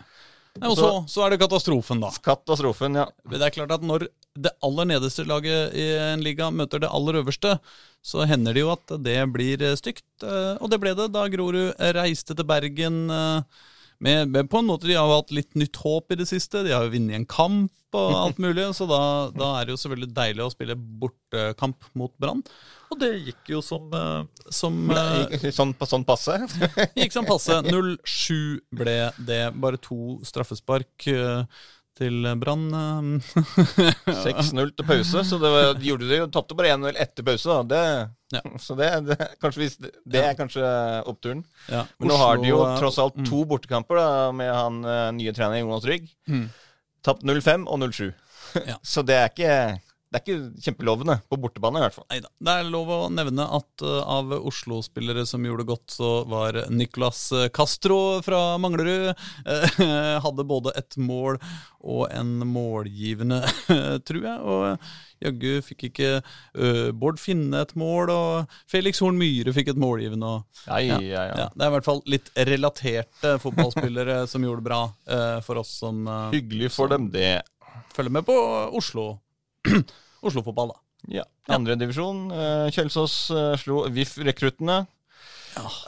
og så, så er det katastrofen, da. Katastrofen, ja. Det er klart at når det aller nederste laget i en liga møter det aller øverste, så hender det jo at det blir eh, stygt. eh, Og det ble det da Grorud reiste til Bergen. eh, Med, med på en måte De har jo hatt litt nytt håp i det siste. De har jo vunnet en kamp og alt mulig. Så da, da er det jo selvfølgelig deilig å spille bortekamp mot Brann. Og det gikk jo som, som gikk, Sånn, sånn passe. Gikk sånn passe. 0-7 ble det. Bare to straffespark til Brann. eh. 6-0 til pause, så det var, de gjorde jo tapte bare 1-0 etter pause. Det, Ja. Så det, det, hvis- det er kanskje oppturen. Ja, Men nå har de jo eh, tross alt to bortekamper da, med han eh, nye trener Jonas Rygg. Mm. Tapt 0-5 og 0-7. Ja. Så det er ikke det er ikke kjempelovende på bortebane, i hvert fall. Neida. Det er lov å nevne at uh, av Oslo-spillere som gjorde det godt, så var Nicolas Castro fra Manglerud eh, Hadde både et mål og en målgivende, tror jeg. Og jaggu fikk ikke uh, Bård Finne et mål, og Felix Horn Myhre fikk et målgivende. Og, Ja, ja, ja. ja, det er i hvert fall litt relaterte fotballspillere som gjorde det bra uh, for oss som uh, Hyggelig for dem, det. følger med på Oslo. Oslo-fotball, da. Ja. Andre divisjon. Uh, Kjelsås eh, slo VIF-rekruttene.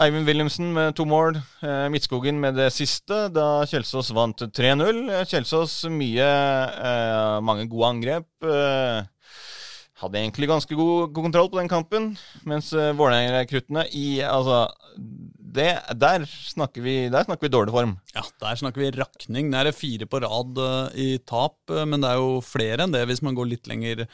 Eivind Wilhelmsen med to mål. Eh, Midtskogen med det siste, da Kjelsås vant 3-0. Eh, Kjelsås mye eh, Mange gode angrep. Eh, hadde egentlig ganske god, kontroll på den kampen. Mens eh, Vålerenga-rekruttene i Altså det, der, snakker vi, der snakker vi dårlig form. Ja, der snakker vi rakning. Det er fire på rad eh, i tap, eh, men det er jo flere enn det hvis man går litt lenger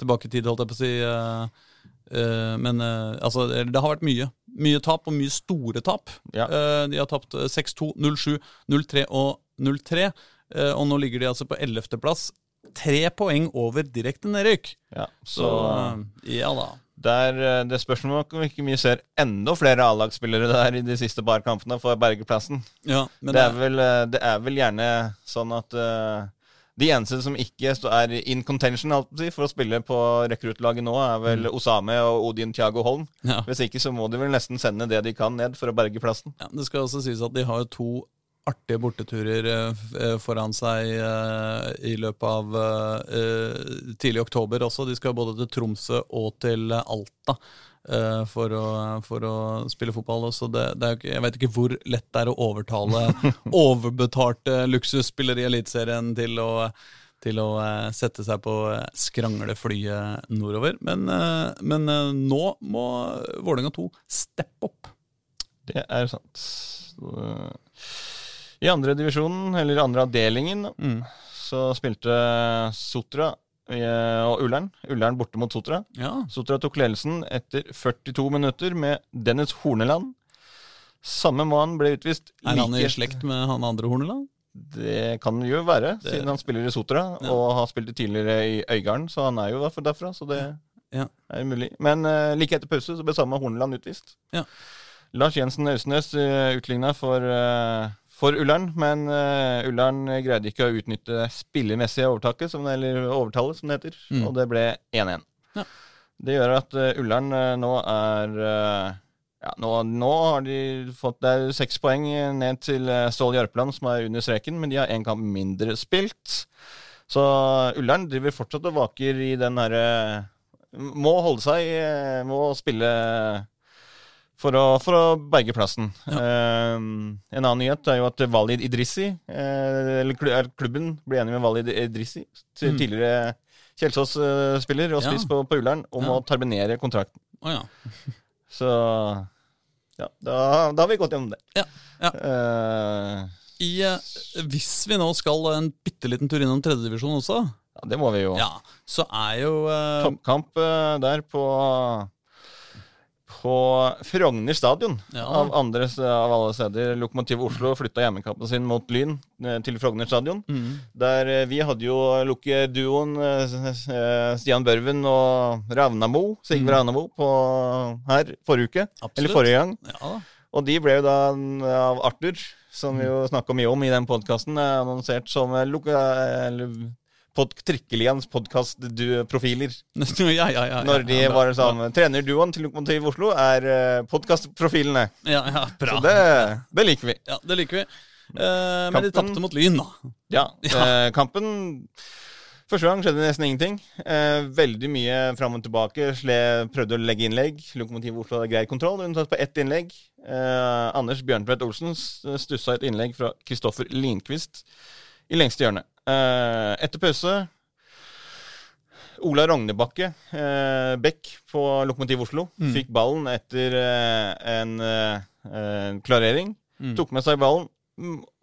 tilbake i tid, holdt jeg på å si. eh, men altså, det har vært mye. Mye tap, og mye store tap. Ja. De har tapt eh, 6-2, 0-7, 0-3 og 0-3. eh, og nå ligger de altså på 11.-plass. Tre poeng over direkte nedrykk. Ja, Så så ja da. Der, eh, det spørs om ikke mye ser enda flere A-lagsspillere der i de siste par kampene for Bergeplassen. Ja, men det, er vel, eh, det er vel gjerne sånn at uh, de eneste som ikke er in contention å si, for å spille på rekruttlaget nå, er vel Osame og Odin Thiago Holm. ja. Hvis ikke så må de vel nesten sende det de kan ned for å berge plassen. Ja, Det skal også sies at de har to artige borteturer eh, eh, foran seg eh, i løpet av tidlig oktober også. De skal både til Tromsø og til Alta for, å, for å spille fotball. Så det, det er jeg vet ikke hvor lett det er å overtale overbetalte luksusspillere i Eliteserien til å til å sette seg på skrangleflyet nordover. Men, men nå må Vålerenga 2 steppe opp. Det er sant. Eh, I andre divisjonen, eller andre avdelingen, Mm. så spilte Sotra eh, og Ullern. Ullern borte mot Sotra. Ja, Sotra tok ledelsen etter 42 minutter med Dennis Horneland. Samme mann ble utvist Er han i slekt med han andre Horneland? Det kan det jo være, Det- siden han spiller i Sotra Ja. og har spilt tidligere i Øygarden, så han er jo derfra, derfra så det Ja. er mulig. Men uh, like etter pause så ble samme Horneland utvist. Ja. Lars Jensen Øysnes uh, utligna for, uh, for Ullern, men uh, Ullern greide ikke å utnytte spillemessige overtaket, som, det- eller overtallet, som det heter, Mm. og det ble 1-1. Ja. Det gjør at uh, Ullern uh, nå er ja, nå, nå har de fått det er seks poeng ned til uh, Stål Jørpeland, som er under streken, men de har én kamp mindre spilt. Så Ullern driver fortsatt og vaker i den herre Må holde seg, eh, må spille for å, for å berge plassen. Eh, en annen nyhet er jo at Walid Idrissi, eh, eller er klubben, ble enig med Walid Idrissi, Mm. tidligere Kjelsås-spiller og Ja. på, på Ullern, om Ja. å terminere kontrakten. Oh, ja. Så ja, da, da har vi gått gjennom det. Ja, ja. Eh, I, eh, hvis vi nå skal en bitte liten tur innom tredjedivisjon også, ja, det må vi jo. ja, så er jo eh, Toppkamp eh, der på på Frogner stadion, Ja. av, andre, av alle steder. Lokomotiv Oslo flytta hjemmekampen sin mot Lyn eh, til Frogner stadion. mm, Der eh, vi hadde jo lukkeduoen eh, Stian Børven og Ravnamo, Sigve Mm. Ravnamo, på her forrige uke. Absolutt. Eller forrige gang. Ja. Og de ble jo da av Arthur, som vi jo snakka mye om i den podkasten, annonsert som eh, eh, pod Trikkelians podkastprofiler. ja, ja, ja, Når de var sånn Trenerduoen til Lokomotiv Oslo er uh, podkastprofilene. Ja, ja, bra. Så det, det liker vi. Ja, det liker vi. Eh, men de tapte mot Lyn, da. Ja. eh, kampen Første gang skjedde nesten ingenting. Eh, veldig mye fram og tilbake. Sle prøvde å legge innlegg. Lokomotiv Oslo hadde grei kontroll, unntatt på ett innlegg. Eh, Anders Bjørntvedt Olsen stussa et innlegg fra Kristoffer Linkvist i lengste hjørne. Eh, etter pause Ola Rognebakke, eh, Beck på Lokomotiv Oslo, Mm. fikk ballen etter eh, en eh, eh, klarering. Mm. Tok med seg ballen,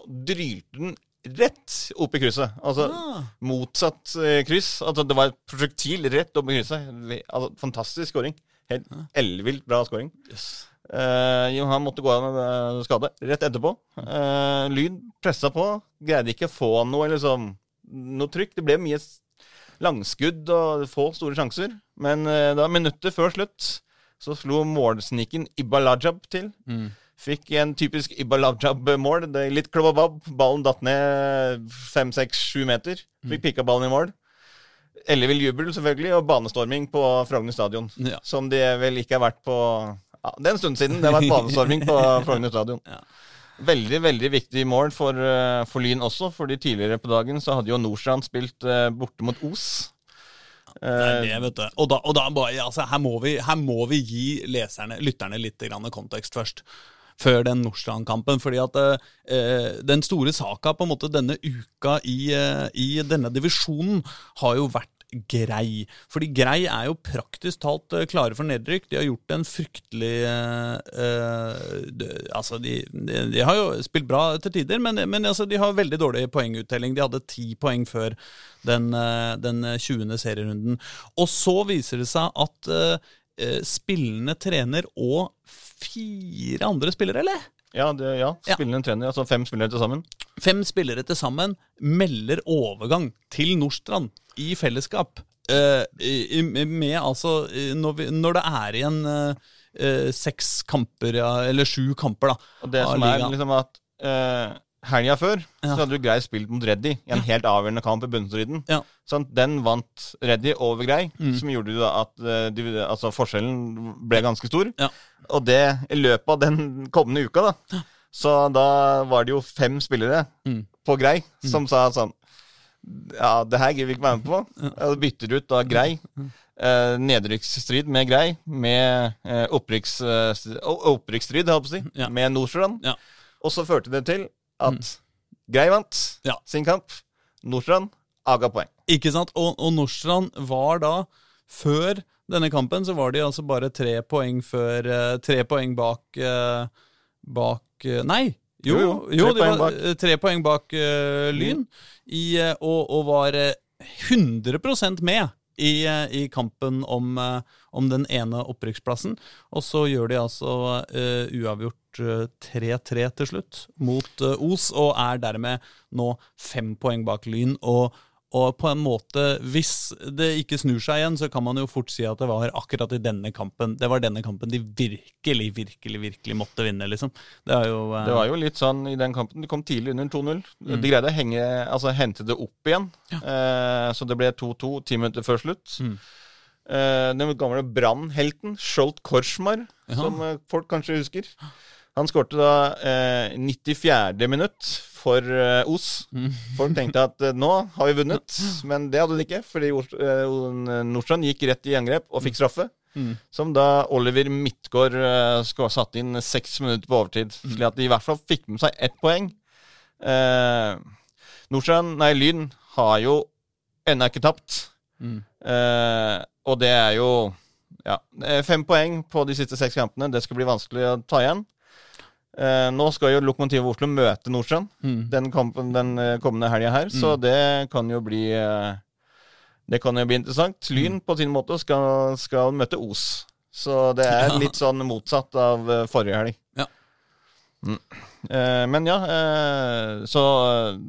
drylte den rett opp i krysset. Altså Ah, motsatt kryss. Altså det var et prosjektil rett opp i krysset. Altså, fantastisk scoring. Helt ellevilt bra scoring. yes. Eh, jo, han måtte gå av med eh, skade rett etterpå. Uh, lyd pressa på, greide ikke å få noe liksom, noe trykk. Det ble mye langskudd og få store sjanser. Men uh, da minuttet før slutt så slo målsniken Ibalajab til. Mm. Fikk en typisk Ibalajab-mål. Det Litt klobabab. Ballen datt ned fem, seks, sju meter. Fikk pikka ballen i mål. Ellevill jubel, selvfølgelig, og banestorming på Frogner stadion. Ja. Som det vel ikke har vært på ja, Det er en stund siden det har vært banestorming på Frogner stadion. Ja. Veldig veldig viktig mål for, eh, for Lyn også, fordi tidligere på dagen så hadde jo Nordstrand spilt eh, borte mot Os. Det er Eh, det, vet du. Og da, og da altså, her, må vi, her må vi gi leserne, lytterne litt grann kontekst først. Før den Nordstrand-kampen. fordi at eh, den store saka på en måte denne uka i, eh, i denne divisjonen har jo vært Grei. Fordi Grei er jo praktisk talt eh, klare for nedrykk. De har gjort en fryktelig eh, eh, de, Altså, de, de, de har jo spilt bra til tider, men, men altså, de har veldig dårlig poenguttelling. De hadde ti poeng før den, eh, den 20. serierunden. Og så viser det seg at eh, spillende trener og fire andre spillere, eller? Ja, det, ja, spillende trener. Altså fem spillere til sammen. Fem spillere til sammen melder overgang til Nordstrand i fellesskap. Uh, i- i- med altså Når, vi, når det er igjen uh, seks kamper, ja, eller sju kamper, da. Og det som er liksom at uh, helga før så hadde du Grei spilt mot Reddy i en helt avgjørende kamp i bunnstriden. Ja. Sånn, den vant Reddy over Grei, Mm. som gjorde da at eh, de, altså forskjellen ble ganske stor. Ja. Og det i løpet av den kommende uka, da. Så da var det jo fem spillere Mm. på Grei som sa sånn Ja, det her gidder vi ikke være med på. Og bytter ut da Grei. Eh, nedrykksstrid med Grei, med eh, eh, opprykksstrid, holdt jeg på å si, Ja. med Nordstrand. Ja. Og så førte det til at Grei vant Ja. sin kamp. Nordstrand aga poeng. Ikke sant? Og, og Nordstrand var da Før denne kampen så var de altså bare tre poeng før eh, Tre poeng bak eh, Bak eh, Nei! Jo, Jo, jo, jo, tre poeng var tre poeng bak uh, Lyn. I, eh, og, og var eh, 100 med i, i kampen om, eh, om den ene opprykksplassen. Og så gjør de altså uh, uavgjort eh, 3-3 til slutt mot uh, Os, og er dermed nå fem poeng bak Lyn. Og, og på en måte, hvis det ikke snur seg igjen, så kan man jo fort si at det var akkurat i denne kampen Det var denne kampen de virkelig, virkelig, virkelig måtte vinne, liksom. Det jo eh, Det var jo litt sånn i den kampen. De kom tidlig under 2-0. De greide å henge, altså hente det opp igjen. Eh, så det ble 2-2 ti minutter før slutt. Mm. Eh, den gamle brannhelten Scholt Korsmar, Ja. som eh, folk kanskje husker. Han skårte da eh, 94. minutt for eh, Os. Mm. Folk tenkte at eh, nå har vi vunnet, men det hadde de ikke. Fordi Os- eh, Nordstrand gikk rett i angrep og fikk straffe. Mm. Som da Oliver Midtgaard eh, satte inn seks minutter på overtid. Mm. Slik at de i hvert fall fikk med seg ett poeng. Nordstrand, nei, Lyn har jo ennå ikke tapt. Mm. Eh, og det er jo ja, er fem poeng på de siste seks kampene. Det skal bli vanskelig å ta igjen. Eh, nå skal jo Lokomotivet Oslo møte Nordstrand Mm. den kampen den eh, kommende helga her, så det kan jo bli eh, Det kan jo bli interessant. Lyn på sin måte skal, skal møte Os. Så det er litt sånn motsatt av eh, forrige helg. Ja. Mm. Eh, men ja, eh, så eh,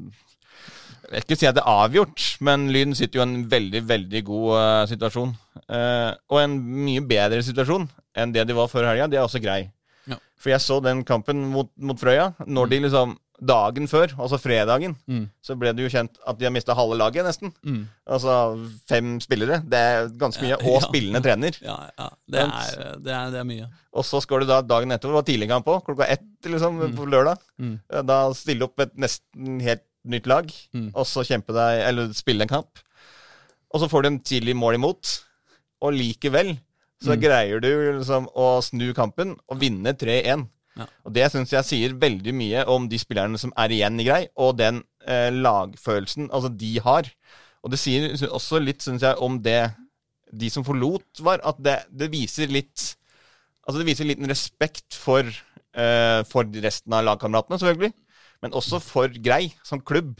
Jeg vil ikke si at det er avgjort, men Lyn sitter jo i en veldig, veldig god uh, situasjon. Uh, og en mye bedre situasjon enn det de var før helga. Det er også grei. Ja. For jeg så den kampen mot, mot Frøya. Når de liksom Dagen før, altså fredagen, Mm. så ble det jo kjent at de har mista halve laget, nesten. Mm. Altså fem spillere. Det er ganske mye. Og Ja. spillende trener. Ja, ja. Det, er, det, er, det er mye. Og så skal du da dagen etter, det var tidlig kamp òg, klokka ett liksom, på lørdag. Mm. Da stille opp et nesten helt nytt lag, Mm. og så kjempe deg, eller spille en kamp. Og så får du en tidlig mål imot, og likevel så Mm. greier du liksom å snu kampen og vinne 3-1. Ja. Og det syns jeg sier veldig mye om de spillerne som er igjen i Grei, og den eh, lagfølelsen altså de har. Og det sier også litt, syns jeg, om det de som forlot, var at det, det viser litt Altså det viser liten respekt for, eh, for resten av lagkameratene, selvfølgelig. Men også for Grei som klubb.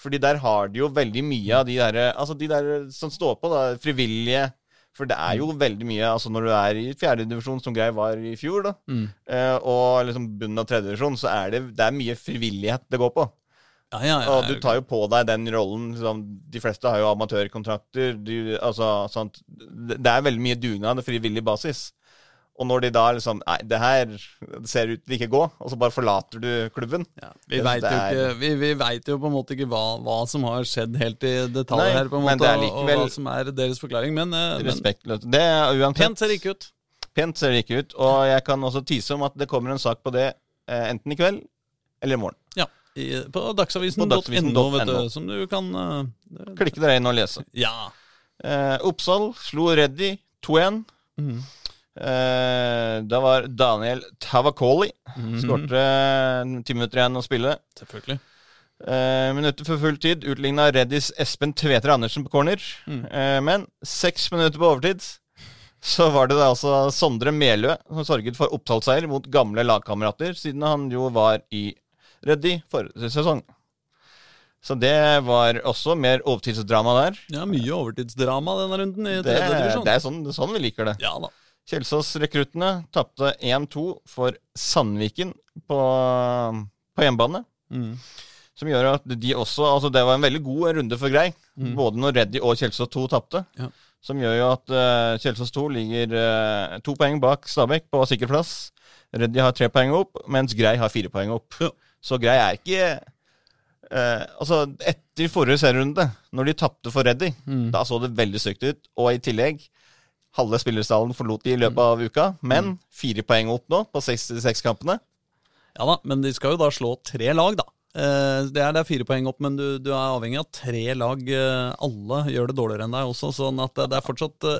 Fordi der har de jo veldig mye av de der, altså de der som står på, da, frivillige. For det er jo veldig mye altså Når du er i fjerdedivisjon, som Grei var i fjor, da, Mm. eh, og liksom bunnen av tredjedivisjon, så er det, det er mye frivillighet det går på. Ja, ja, ja. Og du tar jo på deg den rollen. Liksom, de fleste har jo amatørkontrakter. De, altså, det er veldig mye dugnad og frivillig basis. Og når de da liksom Nei, det her ser ut til ikke gå, og så bare forlater du klubben. Ja, vi veit jo, vi, vi vet jo på en måte ikke hva, hva som har skjedd helt i detalj Nei, her, på en men måte, det er likevel- og hva som er deres forklaring. Men, eh, Respektløst. Det er uansett pent ser det ikke ut. Pent ser det ikke ut. Og jeg kan også tise om at det kommer en sak på det eh, enten i kveld eller i morgen. Ja, i, på dagsavisen.no, dagsavisen.no. vet du, som du kan uh, Klikke dere inn og lese. Ja. Eh, Oppsal slo Reddy 2-1. Mhm. Eh, da var Daniel Tavakoli. Mhm. Skårte eh, ti minutter igjen å spille. Selvfølgelig. Uh, minutter før full tid utligna Reddis Espen Tveter Andersen på corner. Mm. Uh, men seks minutter på overtid så var det da altså Sondre Melø som sørget for Oppsal-seier mot gamle lagkamerater, siden han jo var i Reddy forrige sesong. Så det var også mer overtidsdrama der. Ja, mye overtidsdrama denne runden i tredje divisjon. det er sånn, sånn vi liker det. Ja da. Kjelsås-rekruttene tapte 1-2 for Sandviken på, på hjemmebane. Mm. Som gjør at de også Altså, det var en veldig god runde for Grei. Mm. Både når Reddy og Kjelsås 2 tapte. Ja. Som gjør jo at uh, Kjelsås 2 ligger uh, to poeng bak Stabæk på sikker plass. Reddy har tre poeng opp, mens Grei har fire poeng opp. Ja. Så Grei er ikke uh, Altså, etter forrige serierunde, når de tapte for Reddy, Mm. da så det veldig stygt ut. Og i tillegg Halve spillerstallen forlot de i løpet av uka, men fire poeng opp nå på 66 kampene. Ja da, men de skal jo da slå tre lag, da. Eh, Det er, det er fire poeng opp, men du, du er avhengig av tre lag. eh, Alle gjør det dårligere enn deg også, sånn at det, det er fortsatt eh,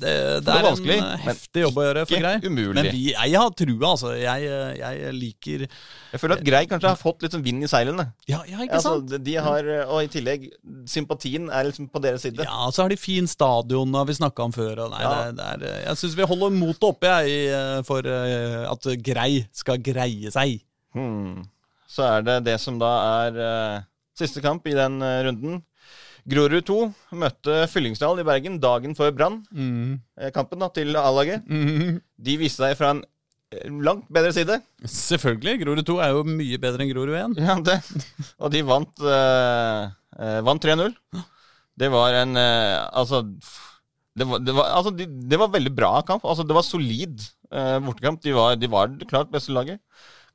Det, det er vanskelig, en eh, heftig jobb å gjøre for Grei. umulig. Men vi, jeg har trua, altså. Jeg, eh, jeg liker Jeg føler at Grei kanskje har fått litt sånn vind i seilene. Ja, ja ikke Altså, sant? Altså, de har, Og i tillegg, sympatien er liksom på deres side. Ja, så har de fin stadion, har vi snakka om før. Og nei, Ja. det, er- eh, jeg syns vi holder motet oppe, jeg, eh, for eh, at Grei skal greie seg. Hmm. Så er det det som da er uh, siste kamp i den uh, runden. Grorud 2 møtte Fyllingsdal i Bergen dagen før Brann. Mm. Kampen da, til A-laget. De viste seg fra en eh, langt bedre side. Selvfølgelig. Grorud 2 er jo mye bedre enn Grorud 1. Ja, det. Og de vant, eh, eh, vant 3-0. Det var en eh, Altså det var, det, var, altså de, det var veldig bra kamp. Altså Det var solid eh, bortekamp. De var, de var det klart beste laget.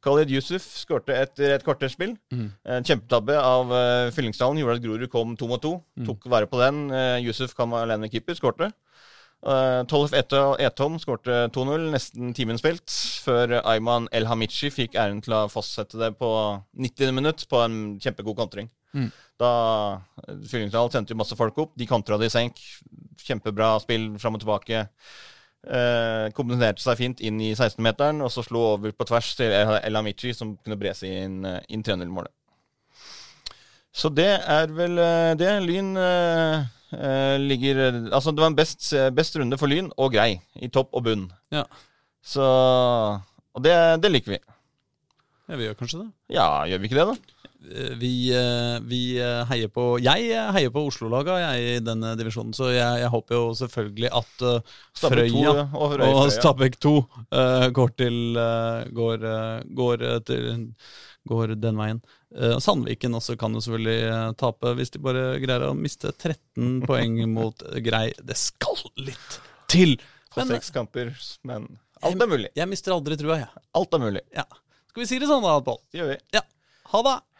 Khalid Yusuf skårte etter et kvarterspill. En kjempetabbe av uh, Fyllingsdalen gjorde at Grorud kom to mot to. Tok vare på den. Uh, Yusuf kan være alene keeper, skårte. Uh, Tollef Eto- Etom skårte 2-0, nesten timen spilt, før Ayman El Hamichi fikk æren til å fastsette det på 90. minutt på en kjempegod kontring. Da Fyllingsdalen Fyllingsdal sendte jo masse folk opp. De kontra det i senk. Kjempebra spill fram og tilbake. Eh, kombinerte seg fint inn i 16-meteren, og så slo over på tvers til El Amici, som kunne brese inn, eh, inn 3-0-målet. Så det er vel eh, det. Lyn eh, eh, ligger Altså, det var en best, best runde for Lyn, og grei. I topp og bunn. Ja. Så Og det, det liker vi. ja, vi gjør kanskje det. Ja, gjør vi ikke det, da? Eh, Vi, eh, vi eh, heier på Jeg heier på Oslo-laga jeg, i denne divisjonen, så jeg, jeg håper jo selvfølgelig at uh, Frøya og og, Stabæk 2 uh, går til uh, går, går, til, går den veien. Sandviken også kan jo selvfølgelig tape hvis de bare greier å miste 13 poeng mot Grei. Det skal litt til! På Men seks kamper, men alt er mulig. jeg mister aldri trua, jeg. Alt er mulig. Ja. Skal vi si det sånn da, Pål? Det gjør vi. Ja. Ha det!